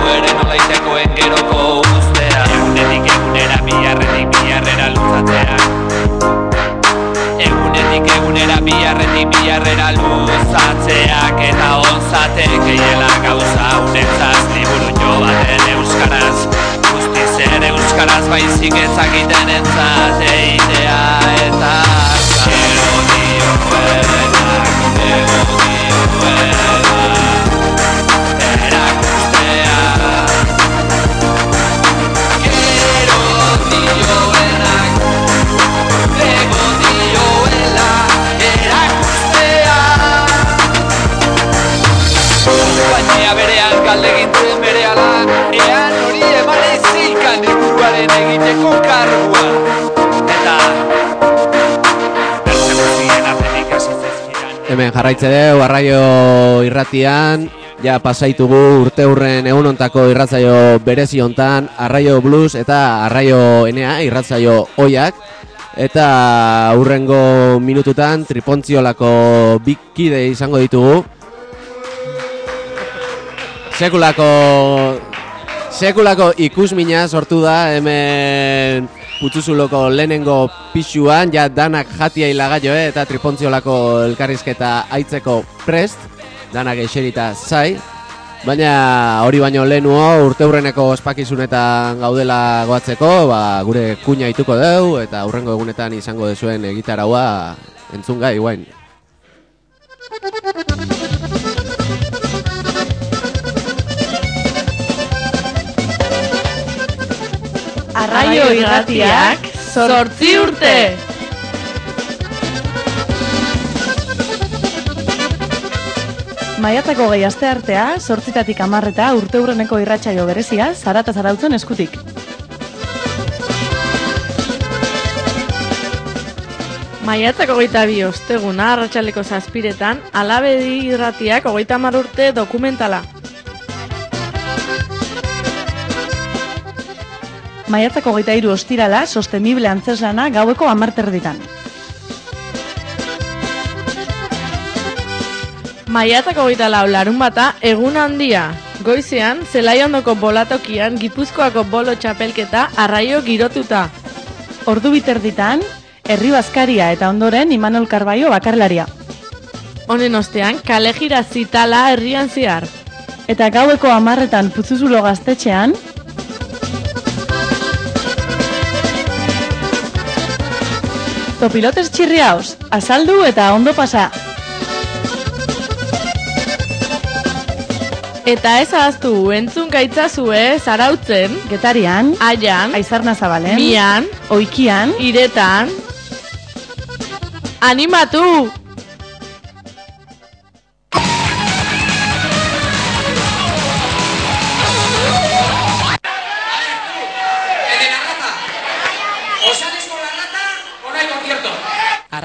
gorputzerako ere nolaitekoen geroko ustea. Egunetik egunera biharretik biharrera luzatzeak Egunetik egunera biharretik biharrera luzatzeak eta onzatek eiela gauza unetzaz liburu jo baten euskaraz. Guztiz ere euskaraz baizik ezakiten entzat eitea eta. Gero dioenak, gero egiteko kargua Eta Hemen jarraitze dugu, arraio irratian, ja pasaitugu urte hurren egunontako irratzaio berezi hontan, arraio blues eta arraio enea irratzaio oiak. Eta hurrengo minututan tripontziolako bikide izango ditugu. Sekulako Sekulako ikusmina sortu da hemen putzuzuloko lehenengo pixuan, ja danak jatia hilagaioe eta tripontziolako elkarrizketa aitzeko prest, danak eserita zai, baina hori baino lehenuo urteurreneko ospakizunetan gaudela goatzeko, ba, gure kuña ituko deu eta hurrengo egunetan izango dezuen egitaraua entzun gai guain. Arraio irratiak zortzi urte! Maiatzako gehi aste artea, sortzitatik amarreta urte hurreneko irratsaio berezia, zarata zarautzen eskutik. Maiatzako hogeita bi osteguna arratsaleko zazpiretan, alabedi irratiak hogeita urte dokumentala. Maiatzako hogeita hiru ostirala, sostenible antzeslana gaueko amarterditan. Maiatzako hogeita lau larun bata, egun handia. Goizean, zelaiondoko bolatokian Gipuzkoako bolo txapelketa arraio girotuta. Ordu biterditan, herri bazkaria eta ondoren Imanol Karbaio bakarlaria. Honen ostean, kale jira zitala herrian zehar. Eta gaueko amarretan putzuzulo gaztetxean, Topilotes txirriaus, azaldu eta ondo pasa. Eta ez ahaztu, entzun gaitzazue, zarautzen, Getarian, aian, Aizarna Zabalen, mian, Oikian, iretan. Animatu!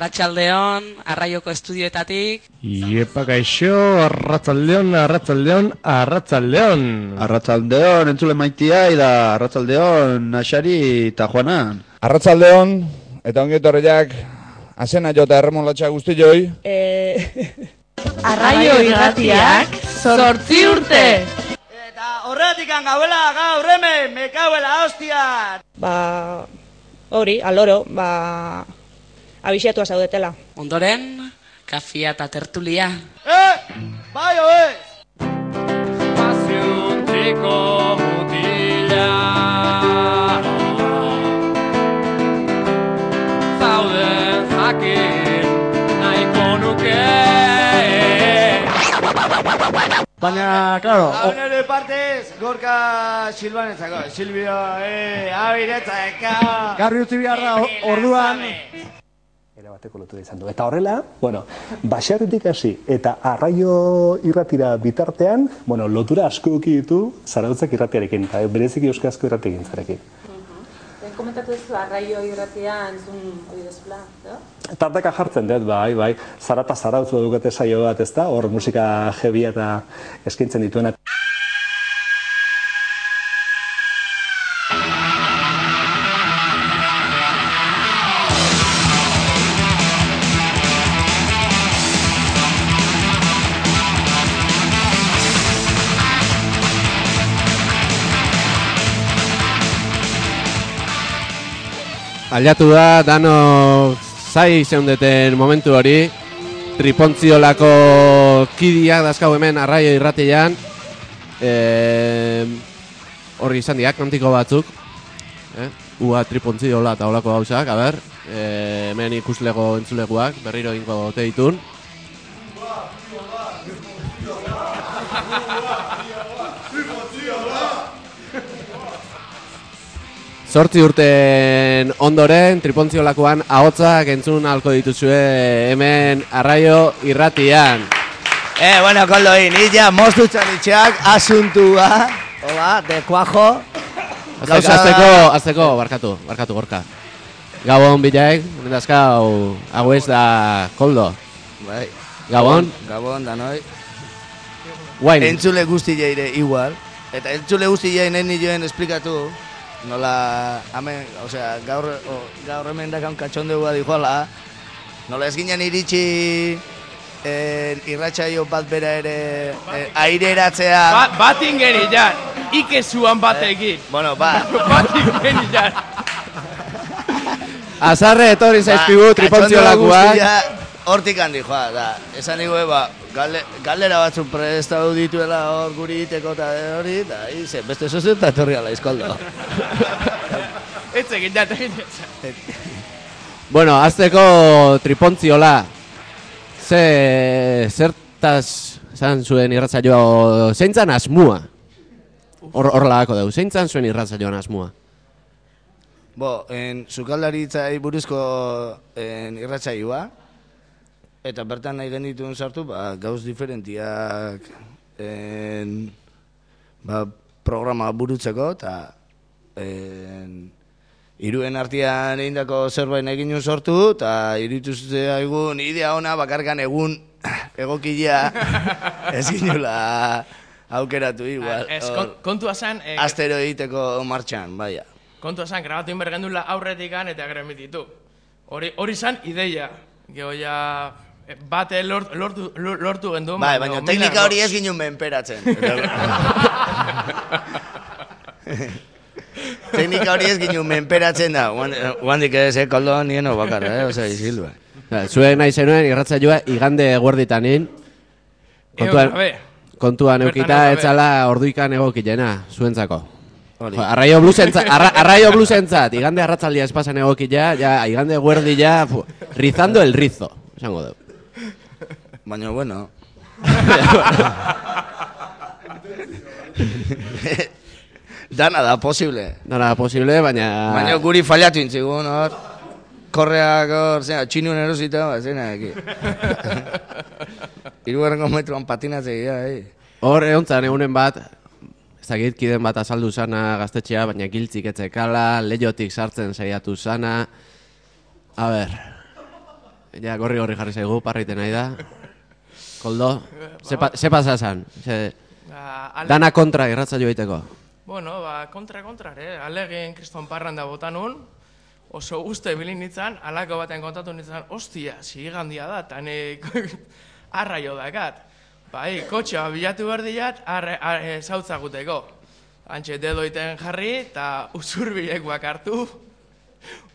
Arratxaldeon, arraioko estudioetatik. Iepa gaixo, arratzaldeon, arratzaldeon, arratzaldeon. Arratzaldeon, entzule maitia, da arratzaldeon, Naxari eta Juanan. Arratzaldeon, eta ongi etorriak, azena jota erremolatxa guzti joi. Arraio irratiak, sortzi urte! Horretik gauela gaur hemen, mekauela hostiat! Ba, hori, aloro, ba, abixatua zaudetela. Ondoren, kafia eta tertulia. Eh, bai oez! Pazientziko mutila Zauden jakin nahiko nuke Baina, claro... Hau nire partez, gorka silbanetzako, Silvio, eh, abiretzaka... Garri utzi behar da, orduan... Era bateko lotu izan du. Eta horrela, bueno, baserritik hasi eta arraio irratira bitartean, bueno, lotura asko eduki ditu zarautzak irratiarekin, eta bereziki euskarazko irratiekin zarekin. Komentatu duzu arraio irratia entzun hori dezula, no? Tarteka jartzen dut, bai, bai, zara eta zarautzu dukate saio bat, ez da? Hor musika jebia eta eskaintzen dituena. Aliatu da, dano zai zeundeten momentu hori. Tripontziolako kidiak dazkau hemen arraio irratian. E, horri izan diak, kantiko batzuk. Eh? Ua tripontziola eta holako gauzak, a ber. E, hemen ikuslego entzuleguak, berriro ingo ote Zortzi urten ondoren, tripontziolakoan ahotzak entzun alko dituzue hemen arraio irratian. Eh, bueno, koldoin, illa moztu txanitxeak asuntua, hola, de cuajo. Azteko, azteko, azteko, barkatu, barkatu gorka. Gabon bilaek, nendazkau, hau ez da koldo. Bai. Gabon. Gabon, danoi. Guain. Entzule guzti jaire igual. Eta entzule guzti jaire nahi nioen esplikatu. Nola, hemen, osea, gaur, o, gaur hemen dakan katxondegua dijoala. Nola ez ginen iritsi eh, irratsaio bat bera ere eh, aireratzea. Ba, bat ingeri jan, ikezuan batekin. Bueno, ba. bat ingeri jan. Azarre etorri zaizkigu tripontziolakoak. Hortik handi joa, da. Esan nigu, ba, gale, galera batzuk prestatu dituela hor guri iteko eta hori, da, ize, beste zozu eta etorri ala izkoldo. Ez egin da, Bueno, azteko tripontziola. Ze, zertaz zan zuen irratzaioa, zeintzan asmua? Hor, horrelako dugu, zeintzan zuen irratzaioan asmua? Bo, en, sukaldaritzai buruzko en, irratsaioa, eta bertan nahi genituen sartu, ba, gauz diferentiak en, ba, programa burutzeko, eta en, iruen artean egindako zerbait ginen sortu, eta iritu egun idea ona bakarkan egun egokilea ez ginula aukeratu igual. Ez, hor, kon- kontua zen... Eh, Astero egiteko martxan, baia. kontu esan, grabatu inbergendula aurretik eta gremititu. Hori, hori zan ideia. Gero eh, bate lort, lortu, lor- lortu gendu. Bai, baina teknika hori ez ginen menperatzen. teknika hori ez ginen menperatzen da. Guandik ez, eh, koldoan nieno bakarra, eh, osea, izildu. Ba, Zuen nahi zenuen irratzaioa igande eguerditanin. Kontuan, Egon gabe. kontuan Bertan eukita etzala orduikan egokilena, zuentzako. Arraio blusentzat, arra, arraio blusentzat, igande arratzaldia espasan egokila, ja, igande eguerdi ja, fu, rizando el rizo, esango dugu. Baina, bueno. Dana da posible. Dana da posible, baina... Baina guri fallatu intzigun, hor. Korreak hor, zera, txinun erosita, ba, zena, eki. Irugarrengo metroan patinatze gira, eh. Hor egontzan egunen bat, ez kiden bat azaldu sana gaztetxea, baina giltzik etzekala, leiotik sartzen saiatu sana. A ber, ja gorri gorri jarri zaigu, parriten nahi da. Koldo, ze, ze pasa esan? Ze, Ba, ale- dana kontra irratza joiteko. Bueno, ba, kontra kontra, eh? Alegin kriston parranda botanun, oso uste bilin nintzen, alako baten kontatu nintzen, ostia, zigandia da, eta nik arraio dakat. Bai, kotxea bilatu behar diat, arre, arre, zautzaguteko. Antxe dedoiten jarri, eta usurbilekoak hartu,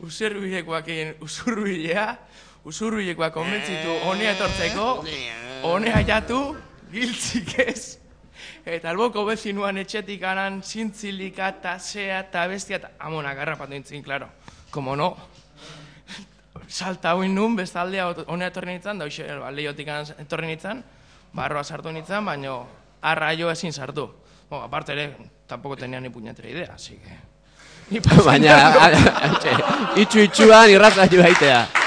usurbilekoakin usurbilea, usurbilekoak konbentzitu honea etortzeko, honea jatu, giltzik ez, Eta alboko bezinuan etxetik anan zintzilika eta zea eta bestia eta amonak garrapatu nintzen, klaro. Como no. Salta hauin nun, bestaldea honea etorri nintzen, da hoxe, ba, lehiotik etorri nintzen, barroa sartu nintzen, baino arraio ezin sartu. Bo, aparte ere, tampoco tenía ni puñetera idea, así que... Baina, antxe, itxu itxuan irratza joaitea.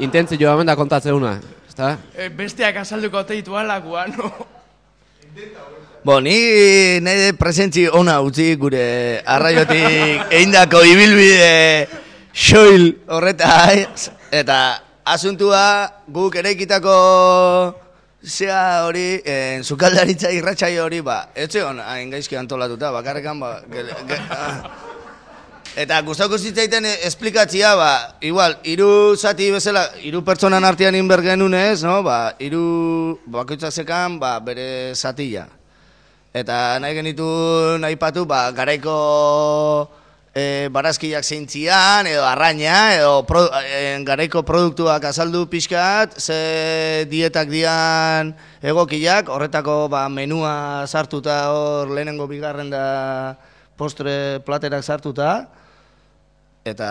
Intentzioa hemen da kontatzeuna, ezta? Eh, besteak azalduko teitu alakua, no? Bo, ni nahi presentzi ona utzi gure arraiotik eindako ibilbide xoil horretaz. Eta asuntua guk ereikitako zea hori, en, sukaldaritza irratxai hori, ba, ez zegoen hain gaizki antolatuta, bakarrekan, ba, gele, ge, ah. Eta gustatuko zitzaiten eh, esplikatzia, ba, igual, hiru zati bezala, hiru pertsonan artean inber genunez, no? Ba, hiru bakoitza zekan, ba, bere zatila. Eta nahi genitu nahi patu, ba, garaiko e, barazkiak zeintzian, edo arraina, edo pro, e, garaiko produktuak azaldu pixkat, ze dietak dian egokiak, horretako ba, menua sartuta hor lehenengo bigarren da postre platerak sartuta. Eta,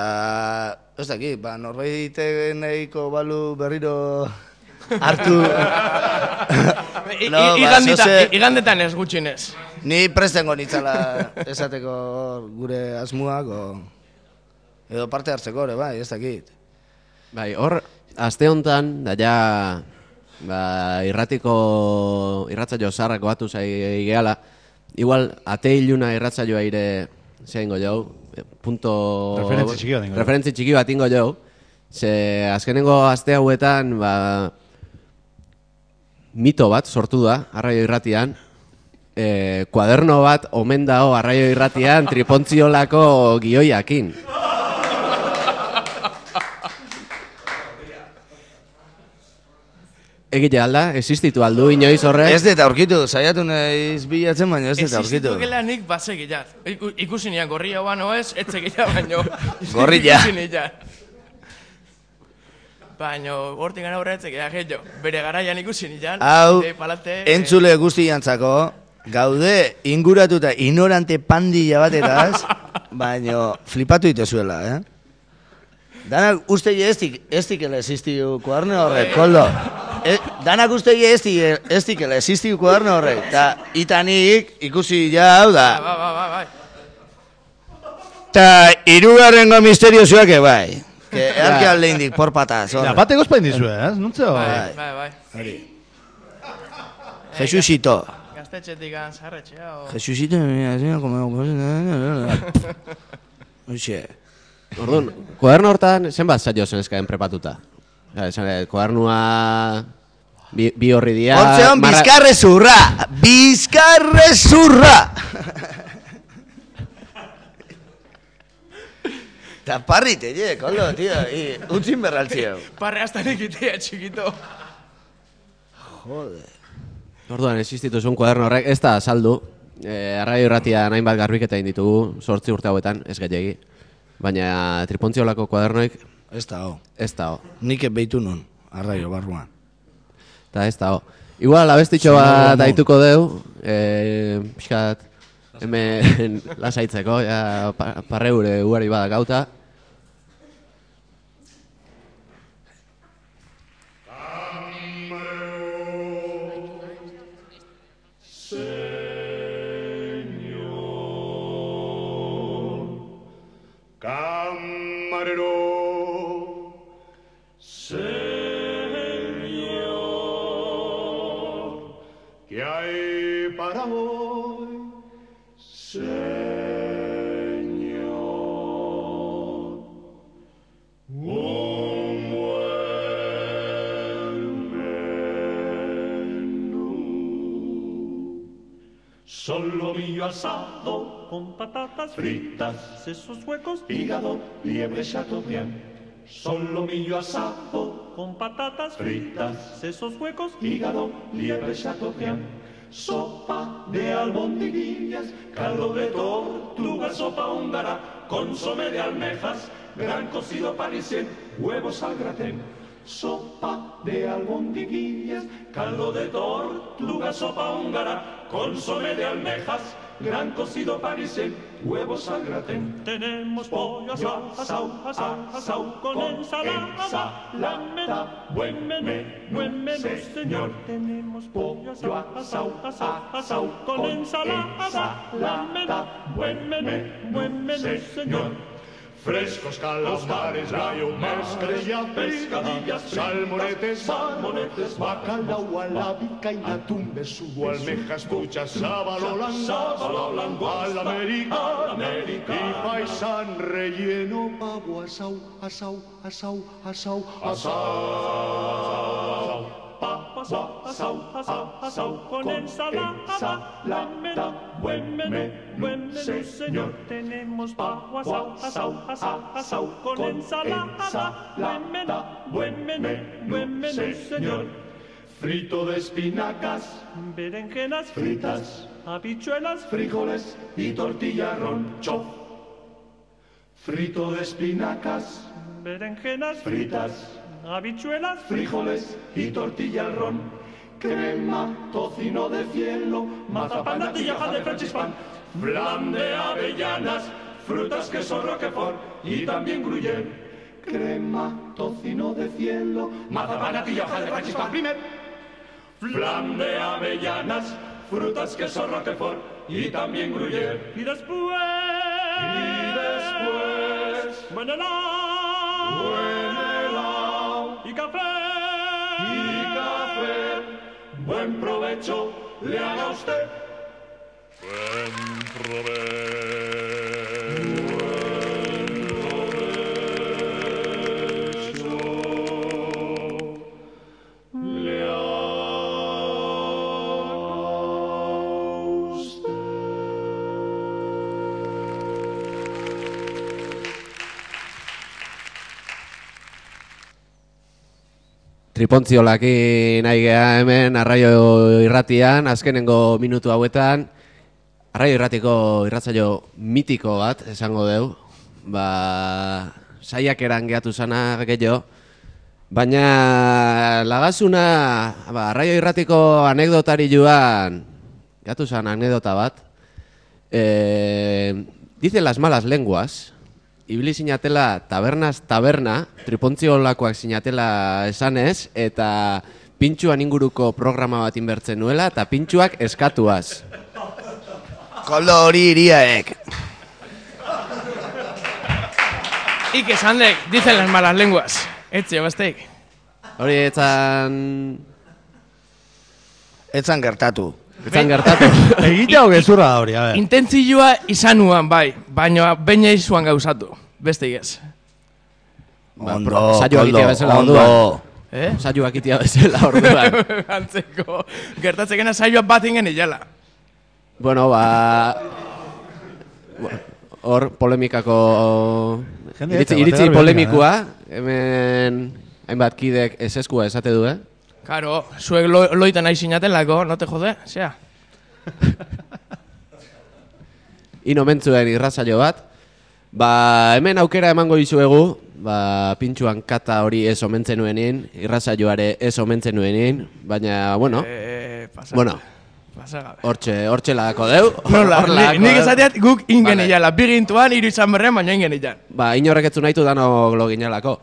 ez daki, ba, norbait nahiko balu berriro hartu... No, i- ba, igandita- i- Igandetan ez gutxinez. Ni prestengo nitzala esateko gure asmuak, o... edo parte hartzeko ere, bai, ez dakit. Bai, hor, aste hontan, da ja, ba, irratiko, irratzaio zarrako batu zai gehala, igual, ate iluna irratzaioa ire, zein jau, punto... Referentzi txiki bat ingo. Referentzi txiki bat ingo jau, ze azkenengo aste hauetan, ba, mito bat sortu da, arraio irratian, e, kuaderno bat omen dao arraio irratian tripontziolako gioiakin. Egite alda, existitu aldu inoiz horrek. Ez dut aurkitu, saiatu naiz bilatzen, baina ez dut aurkitu. Existituela nik basegilat. Iku- Ikusi nian gorria oa noez, etzegila baino. Gorrilla. Ikusi nian. Baino, hortik gana horre etzegila gehiago. Bere garaian ikusi nian. Hau, palate, entzule guztiantzako, gaude inguratuta ignorante pandilla batetaz, baino flipatu itezuela, eh? Danak uste ez dik, ez dikela existiu kuaderne horrek, koldo. E, danak uste ez dik, ez dikela existiu kuaderne horrek. Ta itanik ikusi ja hau da. Ba, ba, ba, bai. Ta irugarrengo misteriosuak bai. Que erke alde indik, por pataz. Ja, bate gozpain dizue, eh? Nuntzeo? Bai, bai, bai. Hori. Jesusito. Gaztetxetik gan zarretxea, o... Jesusito, mira, mira, como... Hoxe. Orduan, kuaderno hortan zenbat saio zen eskaen prepatuta? Eh, kuadernua Bi, bi horri dira... Hortzeon marra- bizkarre zurra! Bizkarre zurra! Eta parri teie, kolo, tío, i, utzin berraltzio. Parre hasta nekitea, txikito. Jode. Orduan, existitu zuen kuaderno horrek, ez da saldu. E, arraio irratia hainbat garbiketa egin ditugu, sortzi urte hauetan, ez gehiagi. Baina tripontziolako kuadernoik... Ez da, ho. Ez da, ho. Nik behitu nun, arraio barruan. Eta ez da, ho. Igual, abestitxo bat daituko deu, e, pixkat, hemen lasaitzeko, ja, pa, parreure ugari badak gauta. Camarero, Señor, ¿qué hay para hoy? Solo millo asado con patatas fritas, sesos huecos, hígado, liebre chateaubriand. Solo millo asado con patatas fritas, sesos huecos, hígado, liebre chateaubriand. Sopa de albondiguillas, caldo de tortuga, sopa húngara, consomé de almejas, gran cocido parisien, huevos al gratén. Sopa de albondiguillas, caldo de tortuga, sopa húngara, consomé de almejas, gran cocido parisien, huevos al gratén. Tenemos pollo asau, asau, asau, asau, con ensalada, ensalada, buen menú, buen menú, señor. Tenemos pollo asau, asau, asau, asau, con ensalada, buen menú, buen menú, señor. Frescos calamares, gallo, pescadilla, pescadillas, salmonetes, salmonetes, bacalao a la vicaina, tumbe, subo, almejas, truchas, sábalo, langosta, al América, y paisan relleno, pavo, asau, asau, asau, asau, asau. asau. Pavo, asau, asau, asau, con ensalada, buen menú, buen menú, señor. Tenemos pavo, asau, asau, asau, asau, con ensalada, buen menú, buen menú, buen menú, señor. Frito de espinacas, berenjenas fritas, habichuelas, frijoles y tortilla roncho. Frito de espinacas, berenjenas fritas, habichuelas, frijoles y tortilla al ron. Crema, tocino de cielo, mazapán, natilla, de francispan, flan de avellanas, frutas, queso, roquefort y también gruyère. Crema, tocino de cielo, mazapán, natilla, de francispan, primer. Flan de avellanas, frutas, queso, roquefort y también gruyère. Y después... Y después... Buen hecho le haga a usted. Dentro de Tripontziolaki nahi geha hemen arraio irratian, azkenengo minutu hauetan, arraio irratiko irratzaio mitiko bat, esango deu, ba, saiak eran gehatu zana gehiago, baina lagazuna, ba, arraio irratiko anekdotari joan, gehatu zan anekdota bat, e, dice las malas lenguas, ibili sinatela tabernaz taberna, tripontziolakoak sinatela esanez, eta pintxuan inguruko programa bat inbertzen nuela, eta pintxuak eskatuaz. Koldo hori iriaek. Ik esan dek, dicen las malas lenguas. Etxe, bastek. Hori etzan... Etzan gertatu. Etzan gertatu. Egitea o gezurra da hori, a ver. Intentzioa izanuan, bai, baina baina izuan gauzatu. Beste igez. Ondo, pro- saio Koldo, egitea bezala ondo. orduan. Eh? Saioak itia bezala orduan. Antzeko, gertatzekena saioak bat ingen ilala. bueno, ba... Hor, polemikako... Jende Iritzi, iritzi polemikua, hemen hainbat kidek eseskua esate du, eh? Karo, zuek lo, loita nahi sinaten lako, no te jode, zea. Ino mentzuen irrazaio bat. Ba, hemen aukera emango dizuegu, ba, pintxuan kata hori ez omentzen nuenin, irrazaioare ez omentzen nuenin, baina, bueno, Eh, pasa. bueno, Pasa gabe. hortxe, hortxe lagako deu. Hor ni- nik esateat guk ingen Vale. ilala, bi gintuan, iru izan berrean, baina ingen ilan. Ba, inorrek etzu nahitu dano lo ginelako.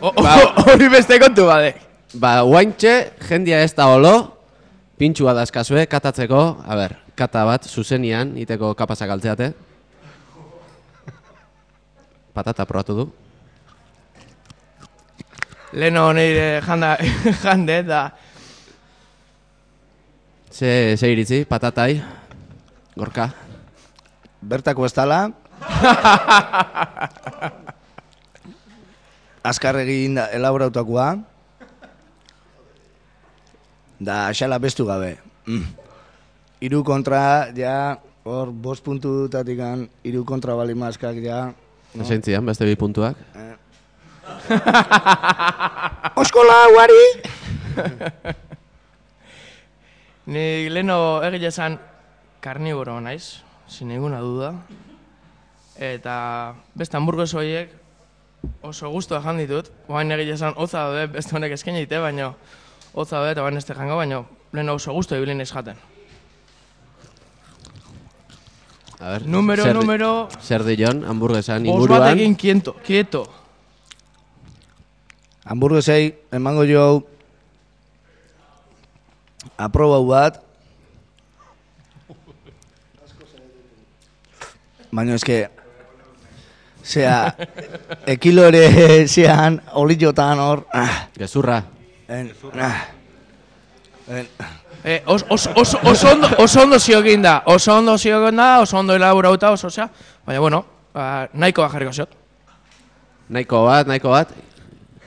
O- o- Hori beste kontu badek. Ba, guaintxe, jendia ez da olo, pintxua dazkazue, katatzeko, a ber, kata bat, zuzenian, iteko kapazak altzeate. Patata probatu du. Leno nire janda, jande, da. Ze, ze iritzi, patatai, gorka. Bertako ez dala. Azkar egin da elaborautakoa. Da, xala bestu gabe. Mm. Iru kontra, ja, hor, bost puntutatik an, iru kontra bali maskak, ja. No. Zeintzian, beste bi puntuak. Oskola, guari! Ni leno egile esan karniboro naiz, sin ninguna duda. Eta beste hamburgues horiek oso guztua jan ditut. Oain egile esan hotza daude, beste honek esken egite, baino hotza daude eta bain ez jango, baino leno oso guztua ibili naiz jaten. A ber, Numero, zer di- numero- Zer dion, hamburguesan Bos inguruan. batekin kiento, kieto. Hamburguesei, emango jo aprobau bat. Baina eske, zea, ekilo ere zean, olillotan hor. Ah, Gezurra. En, ah, en, Eh, os, os, os, oso ondo, oso ondo ziokin da, oso ondo ziokin da, oso ondo elaborauta, oso zea. Baina, bueno, ba, nahikoa jarriko ziot. Nahiko bat, nahiko bat.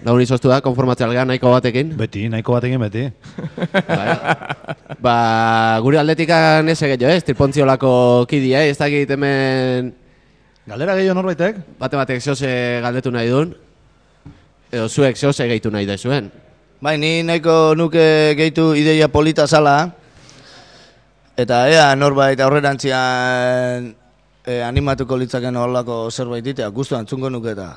Gaur izoztu da, konformatzea alga, nahiko batekin. Beti, nahiko batekin beti. Ba, gure aldetikan ez egeio, ez? Tripontziolako kidia, ez dakit hemen... Galdera gehiago norbaitek? Bate batek zehose galdetu nahi duen. Edo zuek zehose gehitu nahi da zuen. Bai, ni nahiko nuke gehitu ideia polita zala. Eta ea norbait aurrerantzian e, animatuko litzaken horlako zerbait ditea, guztu antzungo nuke eta.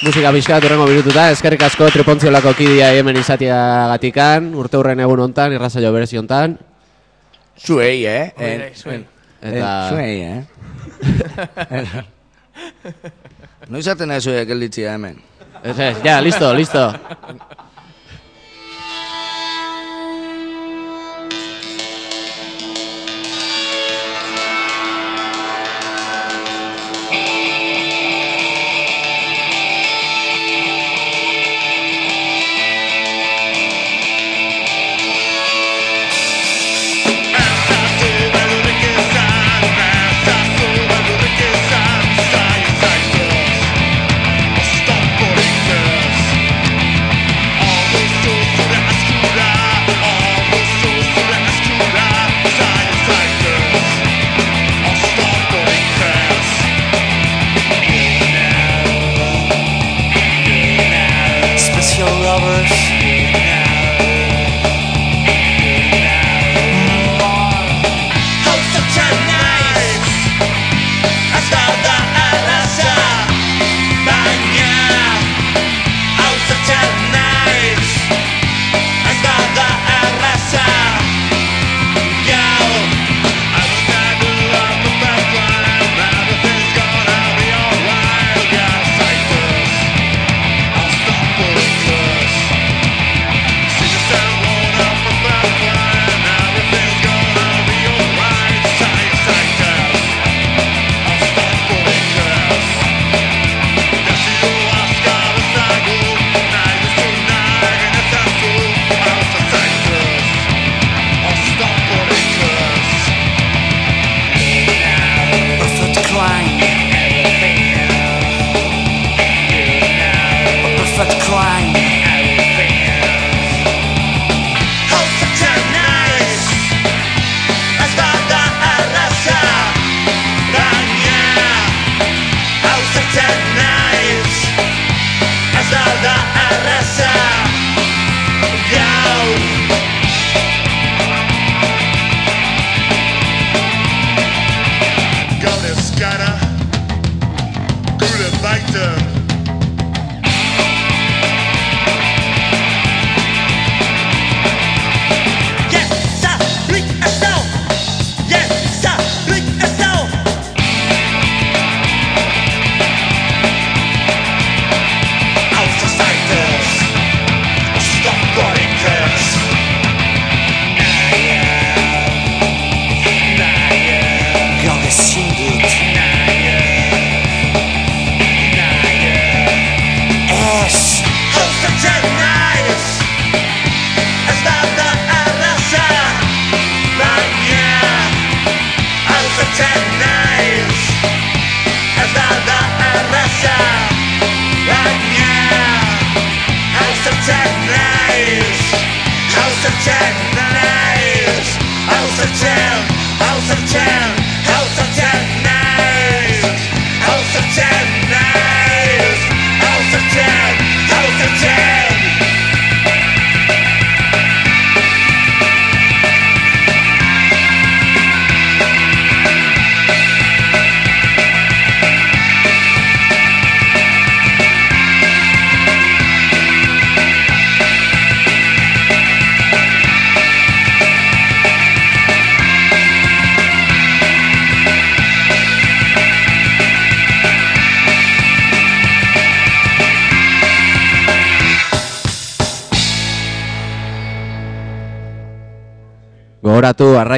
Musika pixkat urrengo minututa, eskerrik asko tripontziolako kidia hemen izatia gatikan, urte hurren egun hontan, irrazaio berezi hontan. Zuei, eh? Zuei. en- Eta... Zuei, eh? Noiz aten nahi zuek gelditzia hemen? Ez ez, ja, listo, listo.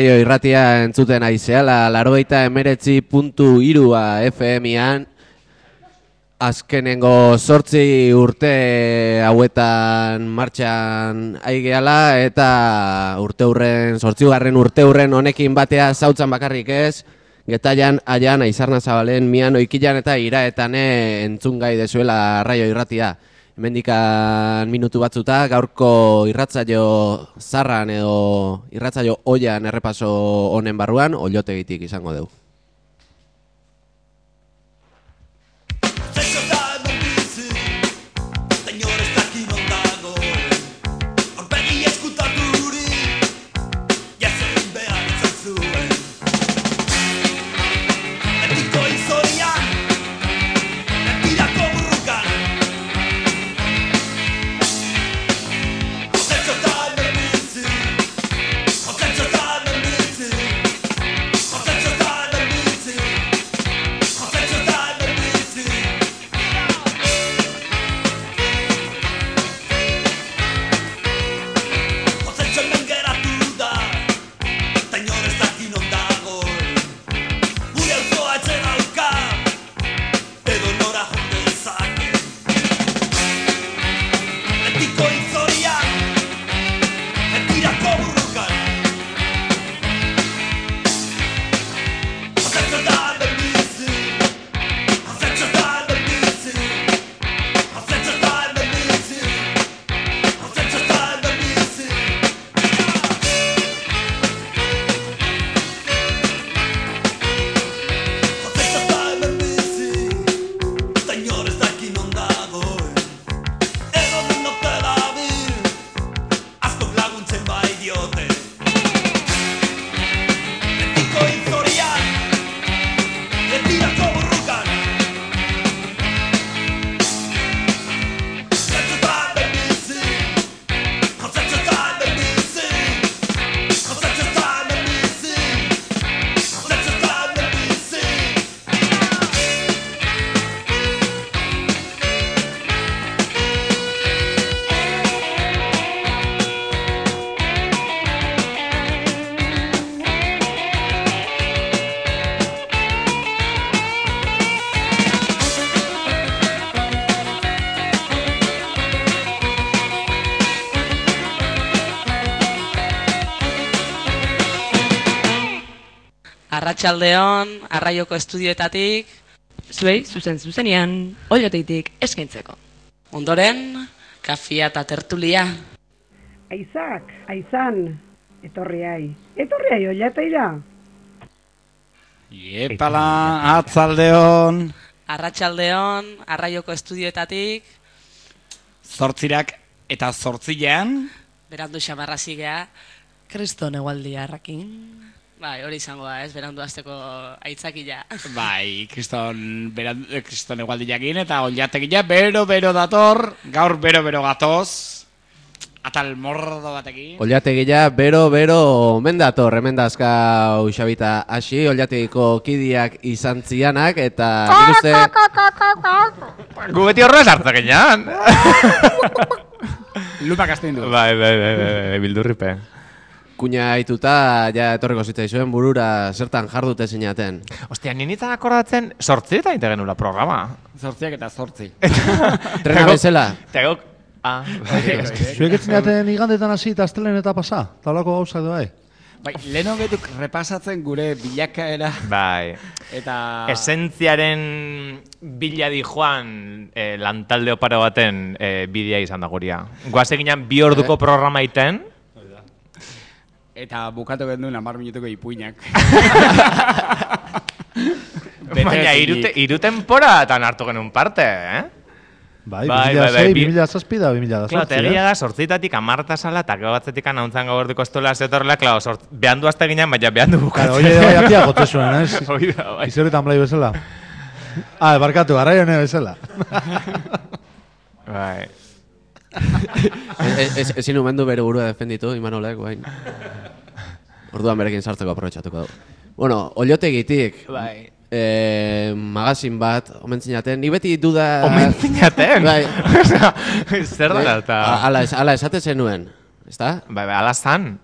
saio irratia entzuten aizeala, laroita emeretzi puntu irua FM-ian, azkenengo sortzi urte hauetan martxan aigeala, eta urte hurren, sortzi garren urte hurren honekin batea zautzan bakarrik ez, Getaian, aian, aizarna zabalen, mian oikilan eta iraetan eh, entzungai dezuela raio irratia. Hemendikan minutu batzuta gaurko irratzaio zarran edo irratzaio oian errepaso honen barruan oilotegitik izango dugu. Arratxaldeon, arraioko estudioetatik. Zuei, zuzen zuzenian, oioteitik eskaintzeko. Ondoren, kafia eta tertulia. Aizak, aizan, etorriai. Etorriai oioteira. Iepala, atzaldeon. Arratxaldeon, arraioko estudioetatik. Zortzirak eta zortzilean. Berandu xamarrazigea. Kristo negualdi arrakin. Bai, hori izango da, ez, berandu azteko aitzakila. bai, kriston, beran, eh, kriston egualdiakin eta oiatekila bero-bero dator, gaur bero-bero gatoz, atal mordo batekin. Oliategia, bero, bero, omen dator, hemen dazka usabita hasi, oliategiko kidiak izan zianak, eta uste... Gu beti horrela sartzak enean. Lupak azten du. Bai, bai, bai, bai, bai, bildurripe. Kuña aituta, ja etorriko zitzaizuen burura zertan jardute zinaten. Ostia, ninitan akordatzen, sortzi eta inte genula programa. Zortziak eta zortzi. Trena bezala. Tegok, ah, bai, Zuek etzen jaten igandetan hasi eta astelen eta pasa? Talako gauzak doa, eh? Bai, leheno betuk repasatzen gure bilakaera Bai. eta... Esentziaren bila di joan eh, lantalde oparo baten eh, bidea izan da guria. Guaz eginan bi orduko programa iten, Eta bukatu genduen amar minutuko ipuinak. baina irute, irutempora eta hartu genuen parte, eh? Bai, 2006, 2006 da, 2006. Claro, tegia da, sortzitatik amarta sala, eta gero batzetik anauntzan gaur duko estola zetorrela, claro, sort, behandu azte ginen, baina behandu bukatzen. Claro, oie, bai, atia gote zuen, ez? Hoi da, bai. Izeretan blai bezala. Ah, barkatu, garrai hone bezala. Bai. Ez- ez- Ezin umendu bere burua defenditu, Imanolek, guain. Orduan berekin sartzeko aprobetxatuko dugu. Bueno, oliotegitik, Bai. eh, magazin bat, omen zinaten, ni beti duda... Omen zinaten? Bai. Zer da eta... A- Ala, ala esate zenuen, ezta? Bai, bai, ala zan.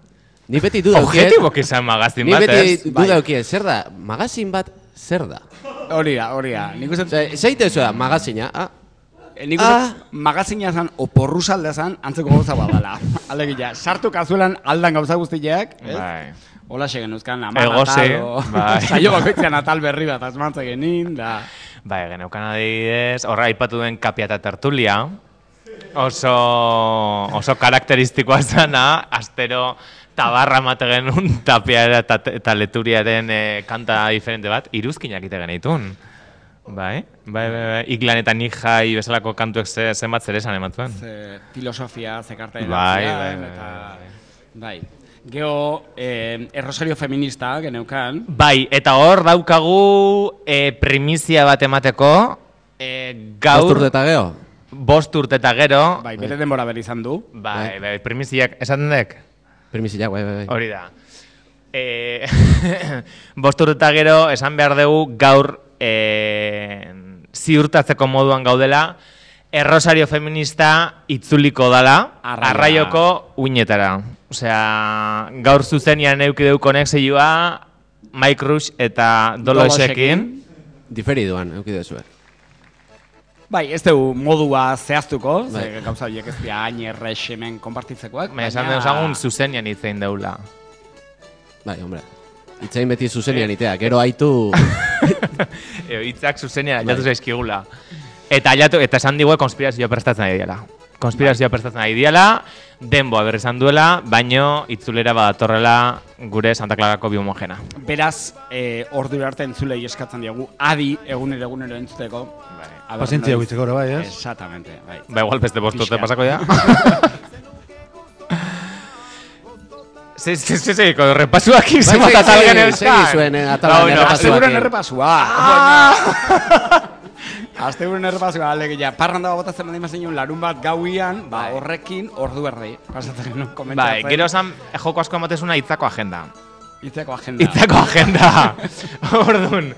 Ni beti duda Objetiboki izan magazin Ni bat, beti ez? duda Bai. zer da? Magazin bat, zer da? Hori da, hori da. Nik uste... Zeite zu da, magazina, ah? Eh, Nik uste magazina zan, oporru salda zan, antzeko gauza badala. Alegia, sartu kazuelan aldan gauza guztiak, ez? Bai. Hola segen euskan, amar Egosi, atal, o- bai. saio bakoitzean atal berri bat asmantze genin, da... Bai, geneukan adibidez, horra aipatu duen kapia eta tertulia, oso, oso karakteristikoa zana, astero tabarra mate genuen tapia eta, eta leturiaren eh, kanta diferente bat, iruzkinak ite genitun. Bai, bai, bai, bai. Iklan eta nik jai bezalako kantuek ze, zenbat zer esan ematuen. Ze filosofia, ze karta Bai, bai, bai, eta... Bai. Geo, eh, errosario feminista, geneukan. Bai, eta hor daukagu eh, primizia bat emateko, eh, gaur... Bost urte eta gero? Bost urte eta gero. Bai, bere denbora bere izan du. Bai, bai, primiziak, esaten dek? Primizia, bai, bai, bai. Hori da. E, bost urte eta gero, esan behar dugu gaur e, ziurtatzeko moduan gaudela, errosario feminista itzuliko dala, Arraia. arraioko uinetara. Osea, gaur zuzenian euki deu konexioa, Mike Rush eta Dolosekin. Diferiduan, euki dezue. Bai, ez dugu modua zehaztuko, Bai. ze gauza horiek ez dira hain errex hemen konpartitzekoak. Baina esan dezagun zuzenian itzein deula. Bai, hombre. Itzain beti zuzenian itea, gero aitu... Hitzak zuzenian Bai. ailatu zaizkigula. Eta ailatu, eta esan digue konspirazioa prestatzen ari diela. Konspirazioa prestatzen ari diela, denboa berri duela, baino itzulera badatorrela gure Santa Clarako biomogena. Beraz, eh, ordu arte entzulei eskatzen diagu, adi egunero egunero entzuteko. Bai. Pazientzia guitzeko bai, ez? Exactamente, bai. Ba, igual beste bost urte Pixka. pasako ja. Sí, sí, sí, sí, con repasuak Bai, izan segi, atal segi, geneuzkan. segi zuen, eh, atalan Ba, errepasuak. Asteburuan errepasua. Ah! Asteburuan errepasua, alegia. Parranda botatzen baldin bazinun larun bat gauian, ba, horrekin ordu erdi. Pasatzen genuen Bai, komentatzen. gero esan joko asko ematezuna hitzako agenda. Hitzeko agenda. Hitzako agenda. Orduan,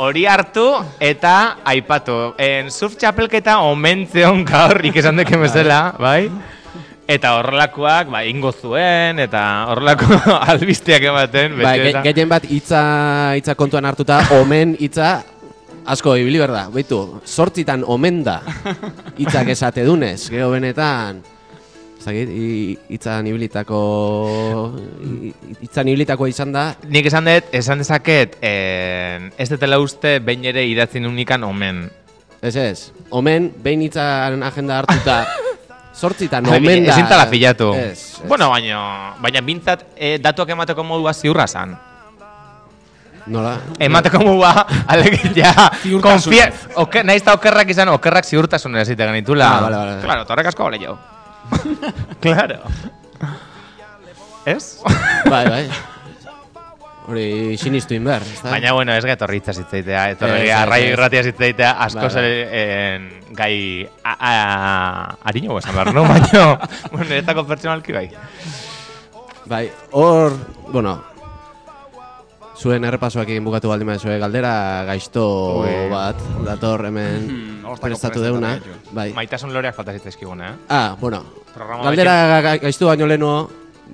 hori hartu eta aipatu. En surf txapelketa omentzeon gaur ikesan deke bezala, bai? Eta horrelakoak, ba, ingo zuen, eta horrelako albisteak ematen. Bai, ge- gehien bat hitza, hitza kontuan hartuta, omen hitza asko ibili behar da. Baitu, sortzitan omen da hitzak esate dunez, gero benetan... Zagit, hitzan ibilitako... Hitzan ibilitakoa izan da... Nik esan dut, esan dezaket, eh, ez dutela uste behin ere idatzin unikan omen. Ez ez, omen, behin hitzan agenda hartuta Zortzitan omen da. Ezin tala pilatu. Ez, Bueno, baina, baina bintzat eh, datuak emateko modua ziurra zan. Nola? Emateko modua, alegia, konfia... Oker, nahiz eta okerrak izan, okerrak ziurtasunez zite genitula. Ah, vale, vale. Claro, torrek asko bale jo. claro. Ez? Bai, bai. Hori sinistu inber, ezta? Baina, bueno, ez getorri hitza zitzaitea. Ez, Etorri ez. irratia zitzaitea, asko zen gai... Ariño esan behar, no? Baina, bueno, niretako pertsonalki bai. Bai, hor, bueno, zuen errepasoakin bukatu baldin baduzue galdera gaizto bat dator hemen Hmm, prestatu deuna. Bai. Maitasun loreak falta zitzaizkigun, eh? Ah, bueno. Programa Galdera ga- ga- gaiztu baino lehenu,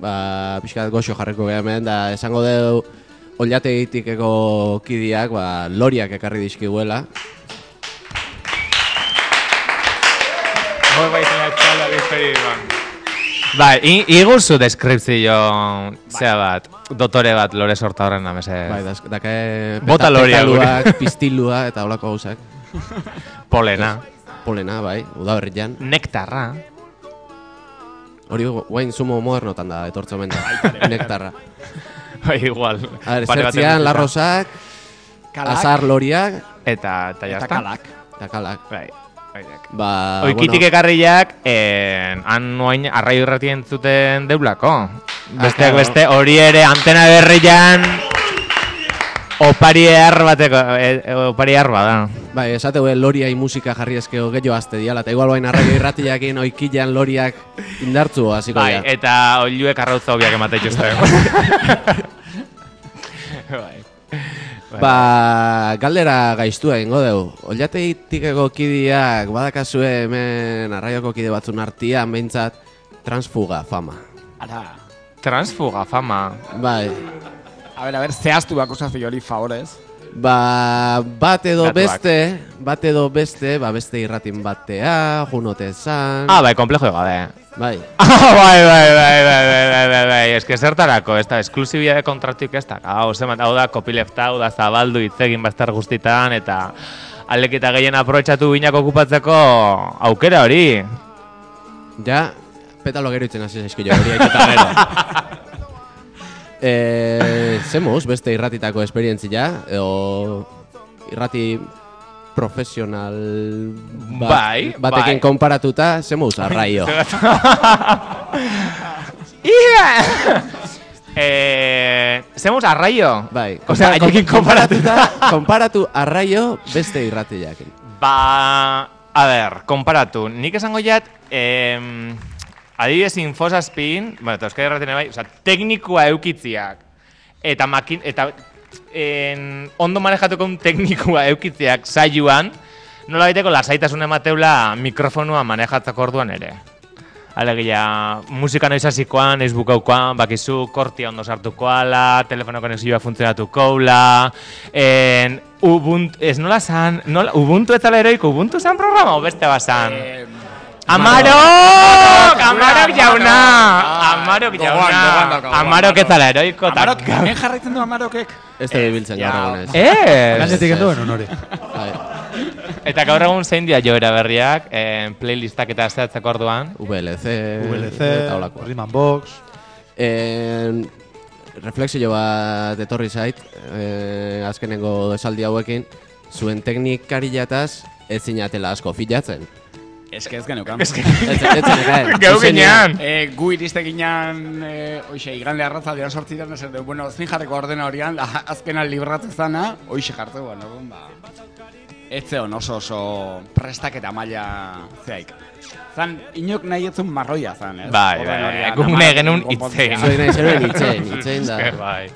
ba, pixkat goxo jarriko geha hemen, da esango deu Ollategikeko kidiak, ba, loriak ekarri dizkiguela. Hor bai zena txala bizperikoan. Bai, i- iguzu deskripzio zea bat, dotore bat lore sorta horren namese. Bai, das, dake Bota loria gure. pistilua eta holako gauzak. Polena. Polena, bai, udaberrian. Nektarra. Hori guain sumo modernotan da, etortze omen da. Nektarra. Bai, igual. A ver, zertzian, larrosak, Kalak. azar loriak, Eta, eta Eta kalak. Eta kalak. Bai. Baiak. Ba, Oikitik bueno. ekarriak, en, han noain arraio irratien zuten deulako. Besteak claro. beste, hori ere antena berrian opari ehar bateko, e, e, opari ehar bada. Bai, esate hue loriai musika jarri eskeo gehiago azte diala, eta igual bain arraio irratiakin oikilan loriak indartzu hasiko Bai, dira. eta oiluek arrautza hobiak emate dituzte. bai. Ba, galdera gaiztua egingo deu. Ollategikeko kidiak badakazue hemen arraioko kide batzun artian behintzat transfuga fama. Ara. Transfuga fama. Bai. A ver, a ver, zehaztu akusazio hori favorez. Ba, bat edo Datuak. beste, bat edo beste, ba beste irratin batea, junote zan... Ah, bai, komplejo gabe. Bai. Ah, bai, bai, bai, bai, bai, bai, bai, bai, ez que zertarako, ez da, esklusibia de kontratik ez da, hau, zemat, hau da, kopilefta, hau da, zabaldu hitzegin bastar guztitan, eta alekita gehien aprobetxatu binak okupatzeko aukera hori. Ja, petalo gero itzen hasi zaizko jo, hori aiketa gero. eh, zemuz, beste irratitako esperientzia, edo irrati profesional bat, Bai, batekin bai. konparatuta, zemuz, arraio. Ia! eh, zemos arraio. Bai, O sea, haiekin konparatuta. konparatu arraio beste irratiakin. Ba, a ber, konparatu. Nik esango jat, em, adibidez infosazpin, bueno, eta euskadi erratene bai, oza, teknikoa eukitziak, eta makin, eta en, ondo manejatuko un teknikoa eukitziak saioan, nola baiteko lasaitasun emateula mikrofonua manejatzako orduan ere. Alegia, musika noiz hasikoan, noiz bukaukoan, bakizu, kortia ondo sartuko ala, telefono konexioa funtzionatuko la, en, Ubuntu, ez nola zan, nola, Ubuntu ez zala eroiko, Ubuntu zan programa, o beste bazan? Amarok! Amarok jauna! Amarok jauna! Amarok ez zala eroiko. Amarok, hemen jarraitzen du Amarokek. Ez da biltzen gaur egunez. Ez! Gainetik enduen, honori. Bai. Eta gaur egun zein dira joera berriak, eh, playlistak eta zehatzeko orduan. VLC, VLC, and Box. En, reflexio bat etorri zait, eh, azkenengo esaldi hauekin, zuen teknikari jataz ez zinatela asko filatzen. Ez que ez geneukan. Ez que- Ez- ez zenekaen. Geu ginean. Eh, gu iriste ginean, eh, oixe, igande arratzaldean sortzitan, esan du, bueno, zin jarreko ordena horian, azkena libratu zana, oixe jartu, bueno, egun, ba, ez zeon oso oso prestaketa maila zeaik. Zan, inok nahi etzun marroia zan, ez? Bai, Orden bai, horian, egun Amarok genuen itzein. Zuek nahi zenuen itzein, itzein da. Bai,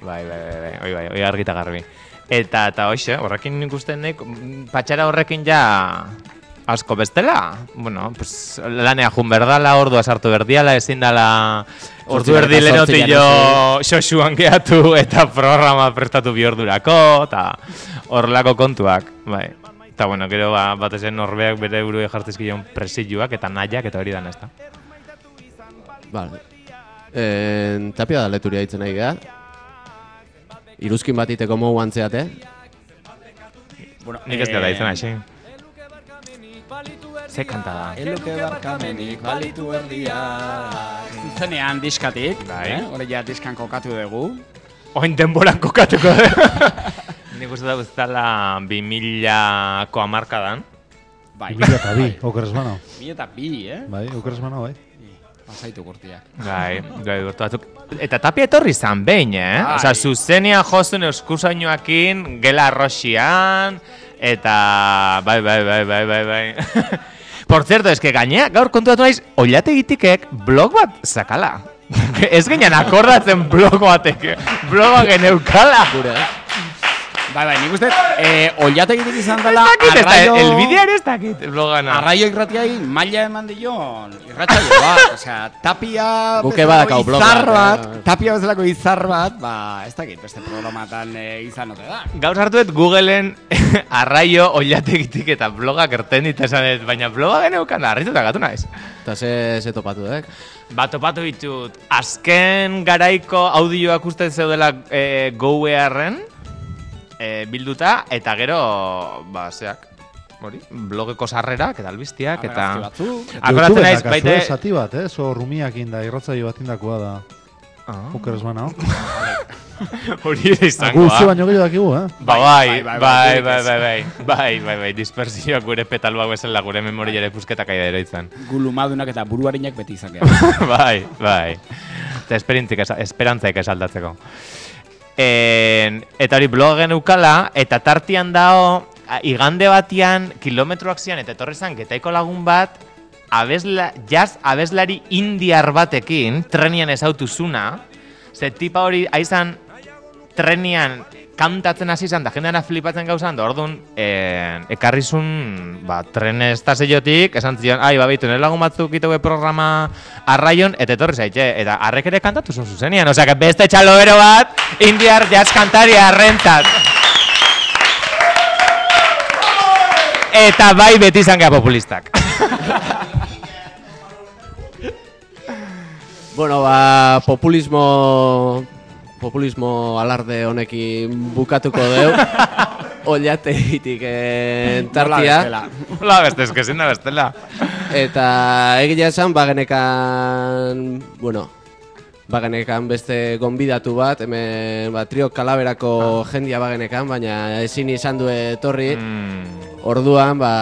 bai, bai, bai, bai, bai, bai, bai, argita garbi. Eta, eta hoxe, horrekin nik uste nik, mm, patxara horrekin ja asko bestela. Bueno, pues, lanea jun berdala, ordua sartu berdiala, ezin dala ordu erdi zortziak jo xoxuan gehatu eta programa prestatu bi ordurako, eta horrelako kontuak, bai. Eta bueno, gero ba, batez ere norbeak bere burue jartizkion presilluak eta nahiak eta hori dan ez da. Vale. En, tapia da leturia ditzen nahi geha. Iruzkin bat iteko mogu antzeate. Bueno, Nik ez gara izan hasi. Ze kanta da? Eluke barkamenik balitu erdia. Zuzenean diskatik, Bai. eh? Hore ja diskan kokatu dugu. Oin denboran kokatuko da. Nik uste da guztala 2000ko amarkadan. Bai. Mila eta bi, okeres bano. Mila eta bi, eh? Bai, okeres bano, bai. Pasaitu gurtiak. Bai, bai, batzuk. Eta tapia etorri zan behin, eh? Bai. Osa, zuzenia jozun euskusainoakin, gela arroxian, eta bai, bai, bai, bai, bai, bai. Por cierto, es que gainea, gaur kontuatu naiz, oilategitikek blog bat zakala. ez ginen akordatzen blog batek, bloga geneukala. Gure, Bai, bai, nik uste, eh, oiategitik izan dela, dakit, ez da, elbidean ez dakit blogana. Arraio irratiai maila eman dion, irratsaio bat, osea, tapia Guke badakau blog bat, bat, eh. tapia bezalako izar bat, ba, ez dakit, beste programatan eh, izan ote da. Gaur hartu dut Googleen arraio oilategitik eta blogak erten dit esan baina bloga geneukan da, harrituta gatu naiz. Eta ze, ze topatu dek? Ba, topatu ditut, azken garaiko audioak uste zeudela e, GoEarren e, bilduta, eta gero, ba, zeak, hori, blogeko sarrerak eta albistiak, eta... Akoratzen naiz, baita... zati bat, eh? Zo rumiak inda, irratzaio bat indakoa da. Ah. Okeres bano. Hori ere izango, Guzti baino gehiago dakigu, eh? Ba, bai, bai, bai, bai, bai, bai, bai, bai, bai, bai, bai, dispersioak gure petalbak bezala, gure memoriare pusketak aida eroitzen. Gulumadunak eta buruarinak beti izan bai, bai. Eta esperantzaik esaldatzeko. En, eta hori blogen ukala, eta tartian dao, igande batian, kilometroak zian, eta etorri getaiko lagun bat, abesla, jazz abeslari indiar batekin, trenian ezautuzuna, ze tipa hori, aizan, trenian kantatzen hasi izan, da jendeana flipatzen gauzan, da orduan, eh, ekarrizun, ba, tren estazeiotik, esan zion, ai, babaitu, nire lagun batzuk itegue programa arraion, eta etorri zaitxe, eta arrek ere kantatu zuen zuzenian, osea, beste txalobero bat, indiar jazz kantari arrentzat. Eta bai beti izan gara populistak. Bueno, ba, populismo populismo alarde honekin bukatuko deu. Ollategitik eh, tartia. Hola, beste, eske ezin da bestela. Eta egia esan, bagenekan, bueno, bagenekan beste gonbidatu bat, hemen ba, trio kalaberako jendia bagenekan, baina ezin izan du etorri. Orduan, ba,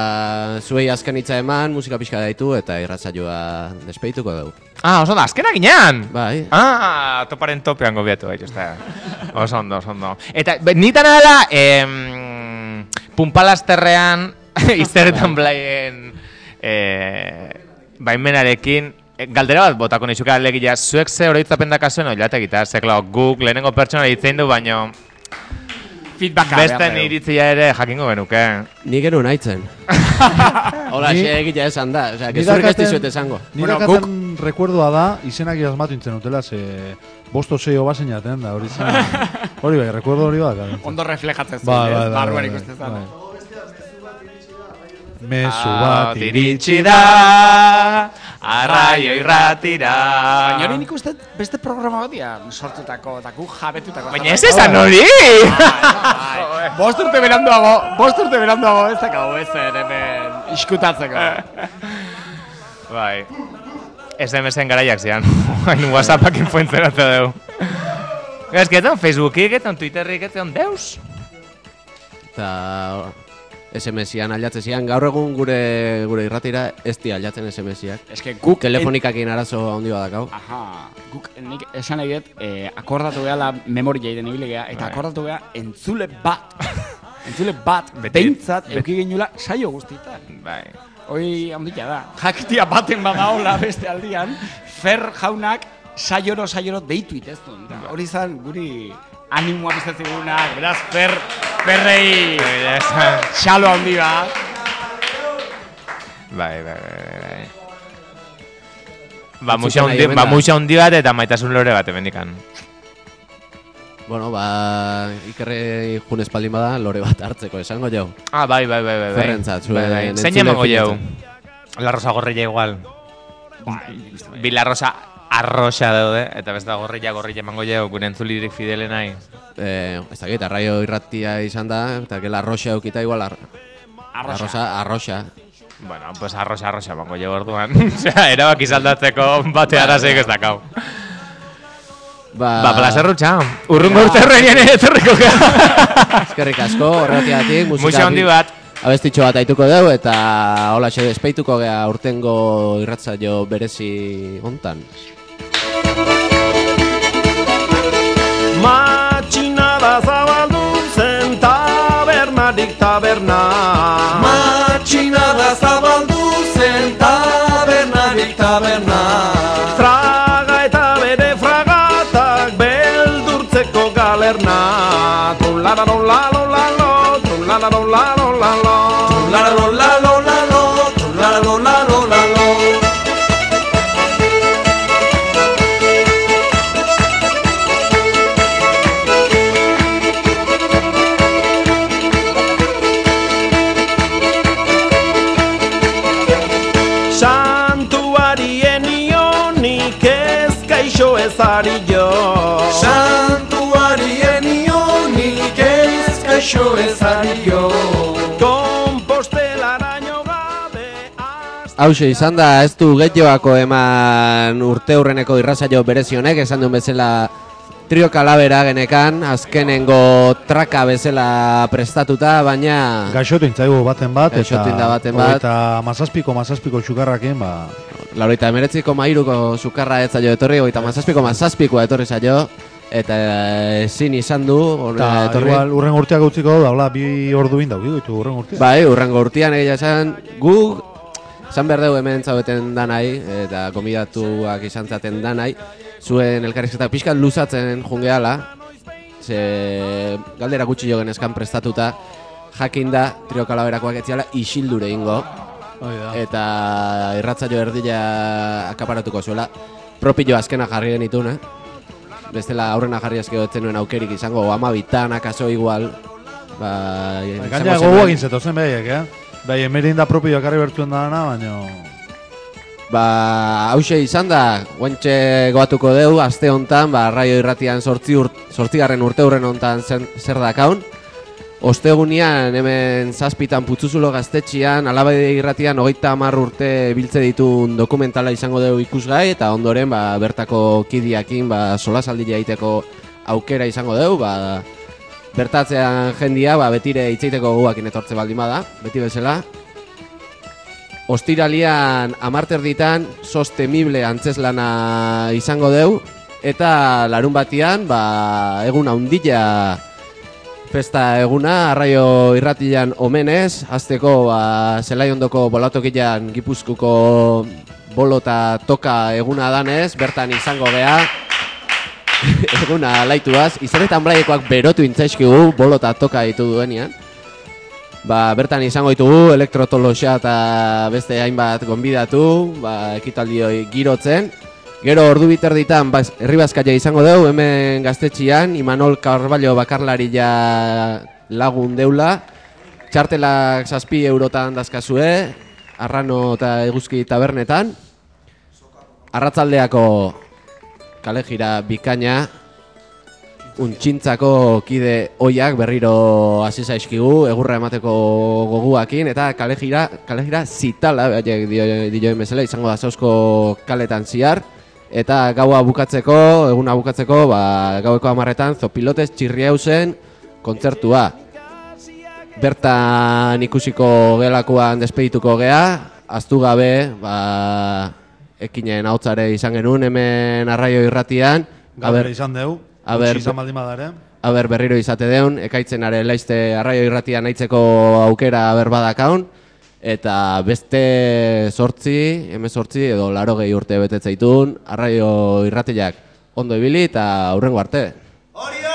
zuei azken hitza eman, musika pixka daitu eta irratzaioa despeituko dugu. Ah, oso da, azkena ginean! Bai. Ah, toparen topean gobiatu bai, uste. Oso ondo, oso ondo. Eta, nitan dela, em, punpalasterrean, izterretan blaien, eh, baimenarekin, eh, galdera bat botako nizuke alegia, zuek ze oroitzapen dakazuen oilate gita, ze, klar, guk lehenengo pertsona ditzein du, baino, feedback gabe. Beste niritzia ere jakingo genuke. Ni genu naitzen Hola, xe egitea esan da. Osea, que zurik ez dizuet esango. Nire bueno, kuk... rekuerdoa da, izenak idazmatu intzen utela, ze bosto zeio bazen jaten da, hori zan Hori bai, rekuerdo hori bat. Ondo reflejatzen bai, zen, ba, ba, barruan bai, ikusten zen. Bai, Mesu bat iritsi da, arraio irratira. Baina hori nik uste beste programa bat dira sortutako, eta guk jabetutako. Baina ez esan hori! Bai, Bost urte beranduago, bost urte beranduago ez dakau ez ere hemen iskutatzeko. Bai. SMS-en garaiak zian. Hain WhatsAppak infuentzeratze dugu. Ez que eton Facebookik, eton Twitterrik, eton deus. Eta SMS-ian aldatzen zian. Gaur egun gure gure irratira ez di aldatzen SMS-iak. Eske guk- Telefonikakin arazo handi bat dakau. Aha, guk nik esan nahi dut, eh, akordatu gehala memoria jaiten ibile geha, eta Bai. akordatu geha entzule bat. entzule bat, beti- euki genula saio guztietan. Bai. Hoi handia da. Jakitia baten badaola beste aldian, Fer jaunak saioro saioro deitu iteztun. Bai. Hori izan guri animoa biztatzigunak, beraz Fer, Ferrei, xalo handi bat. Bai, bai, bai, bai. Ba, Entzuten muxa hundi, ba, hundi bat eta maitasun lore bat emendikan. Bueno, ba, ikerre jun espaldin bada, lore bat hartzeko esango jau. Ah, bai, bai, bai, bai. bai. Ferrentzat, zuen Bai, bai. Zein emango jau? La Rosa Gorrilla igual. Bai, Bi La Rosa arroxa daude, eta beste gorrilla gorrilla emango jau, gure entzulirik fidele nahi. Eh, ez dakit, arraio irratia izan da, eta gela arroxa eukita igual ar... Arroxa. Arroxa, arroxa. Bueno, pues arroxa, arroxa, bango jo orduan. Osea, erabak izaldatzeko bate arazik ez dakau. Ba, Ba, placer rutxa. Urrungo urte horrein etorriko gara. Eskerrik asko, horretiatik. Muxa handi bat. Abestitxo bat aituko dugu eta hola xe despeituko gea urtengo irratzaio berezi hontan. Matxinada zabaldu zen tabernarik taberna. Matxinada zabaldu zen tabernarik taberna. Fraga eta bere fragatak beldurtzeko galerna. Trulara lola lola lo, trulara lola lola kaixo ez ari jo Santuari enionik ez kaixo ez ario Kompostelaraino Hauxe izan da, ez du getioako eman urte hurreneko irrazaio berezi honek, esan duen bezala trio kalabera genekan, azkenengo traka bezala prestatuta, baina... Gaixotu intzaigu baten bat, Gaixotu inda baten bat. Eta mazazpiko, mazazpiko txukarrakin, ba... Lauroita emeretziko mairuko sukarra ez zaio etorri, oita mazazpiko mazazpikoa etorri zaio, eta ezin izan du, horrela etorri. igual urren urteak utziko da, hola, bi orduin dauki ditu urren urteak. Bai, urrengo urtean egia esan, gu esan behar dugu hemen zaudeten danai, eta gomidatuak izan zaten danai, zuen elkarrizketa pixkat luzatzen jungeala, ze galdera gutxi jo genezkan prestatuta, jakin da, trio etziala isildure ingo. Eta irratzaio erdila akaparatuko zuela, propio azkena jarri genitun, eh? Bestela aurrena jarri azkeo etzen nuen aukerik izango, ama bitan, akaso igual, ba... izango Gaina zen- gogoak inzetozen behaiek, eh? Bai, emerin da propio akarri bertuen dana, baina... Ba, hause izan da, guantxe goatuko deu, aste hontan, ba, raio irratian sortzi, ur, sortzigarren urte hurren hontan zer, zer dakaun. Ostegunean, hemen zazpitan putzuzulo gaztetxian, alabaide irratian, hogeita hamar urte biltze ditun dokumentala izango dugu ikusgai, eta ondoren, ba, bertako kidiakin, ba, solasaldila egiteko aukera izango dugu, ba, bertatzean jendia, ba, betire itzeiteko guakin etortze baldin bada, beti bezala, Ostiralian amarter ditan sostenible antzeslana izango deu eta larun batian ba, egun handila festa eguna arraio irratian omenez azteko ba, zelai ondoko bolatokian gipuzkuko bolota toka eguna danez bertan izango gea. Eguna laituaz izanetan blaiekoak berotu intzaizkigu bolota toka ditu duenian. Ba, bertan izango ditugu elektrotoloxa eta beste hainbat gonbidatu, ba, ekitaldioi girotzen. Gero ordu biter ditan, ba, herri bazkaia izango dugu, hemen gaztetxian, Imanol Carballo bakarlari ja lagun deula. Txartelak zazpi eurotan dazkazue, arrano eta eguzki tabernetan. Arratzaldeako kale jira bikaina, untxintzako kide oiak berriro hasi zaizkigu egurra emateko goguakin eta kale jira, kale jira zitala dioen bezala izango da zauzko kaletan ziar eta gaua bukatzeko, eguna bukatzeko ba, gaueko amarretan zopilotez txirriauzen kontzertua. Bertan ikusiko gelakoan despedituko gea aztu gabe ba, ekinen hautzare izan genuen hemen arraio irratian. Gaber izan deu, Aber, izan baldin badare. Aber berriro izate deun, ekaitzenare laizte arraio irratia naitzeko aukera berbadakaun, eta beste sortzi, hemen sortzi edo laro gehi urte betetzaitun, arraio irratiak ondo ibili eta aurrengo arte. Hori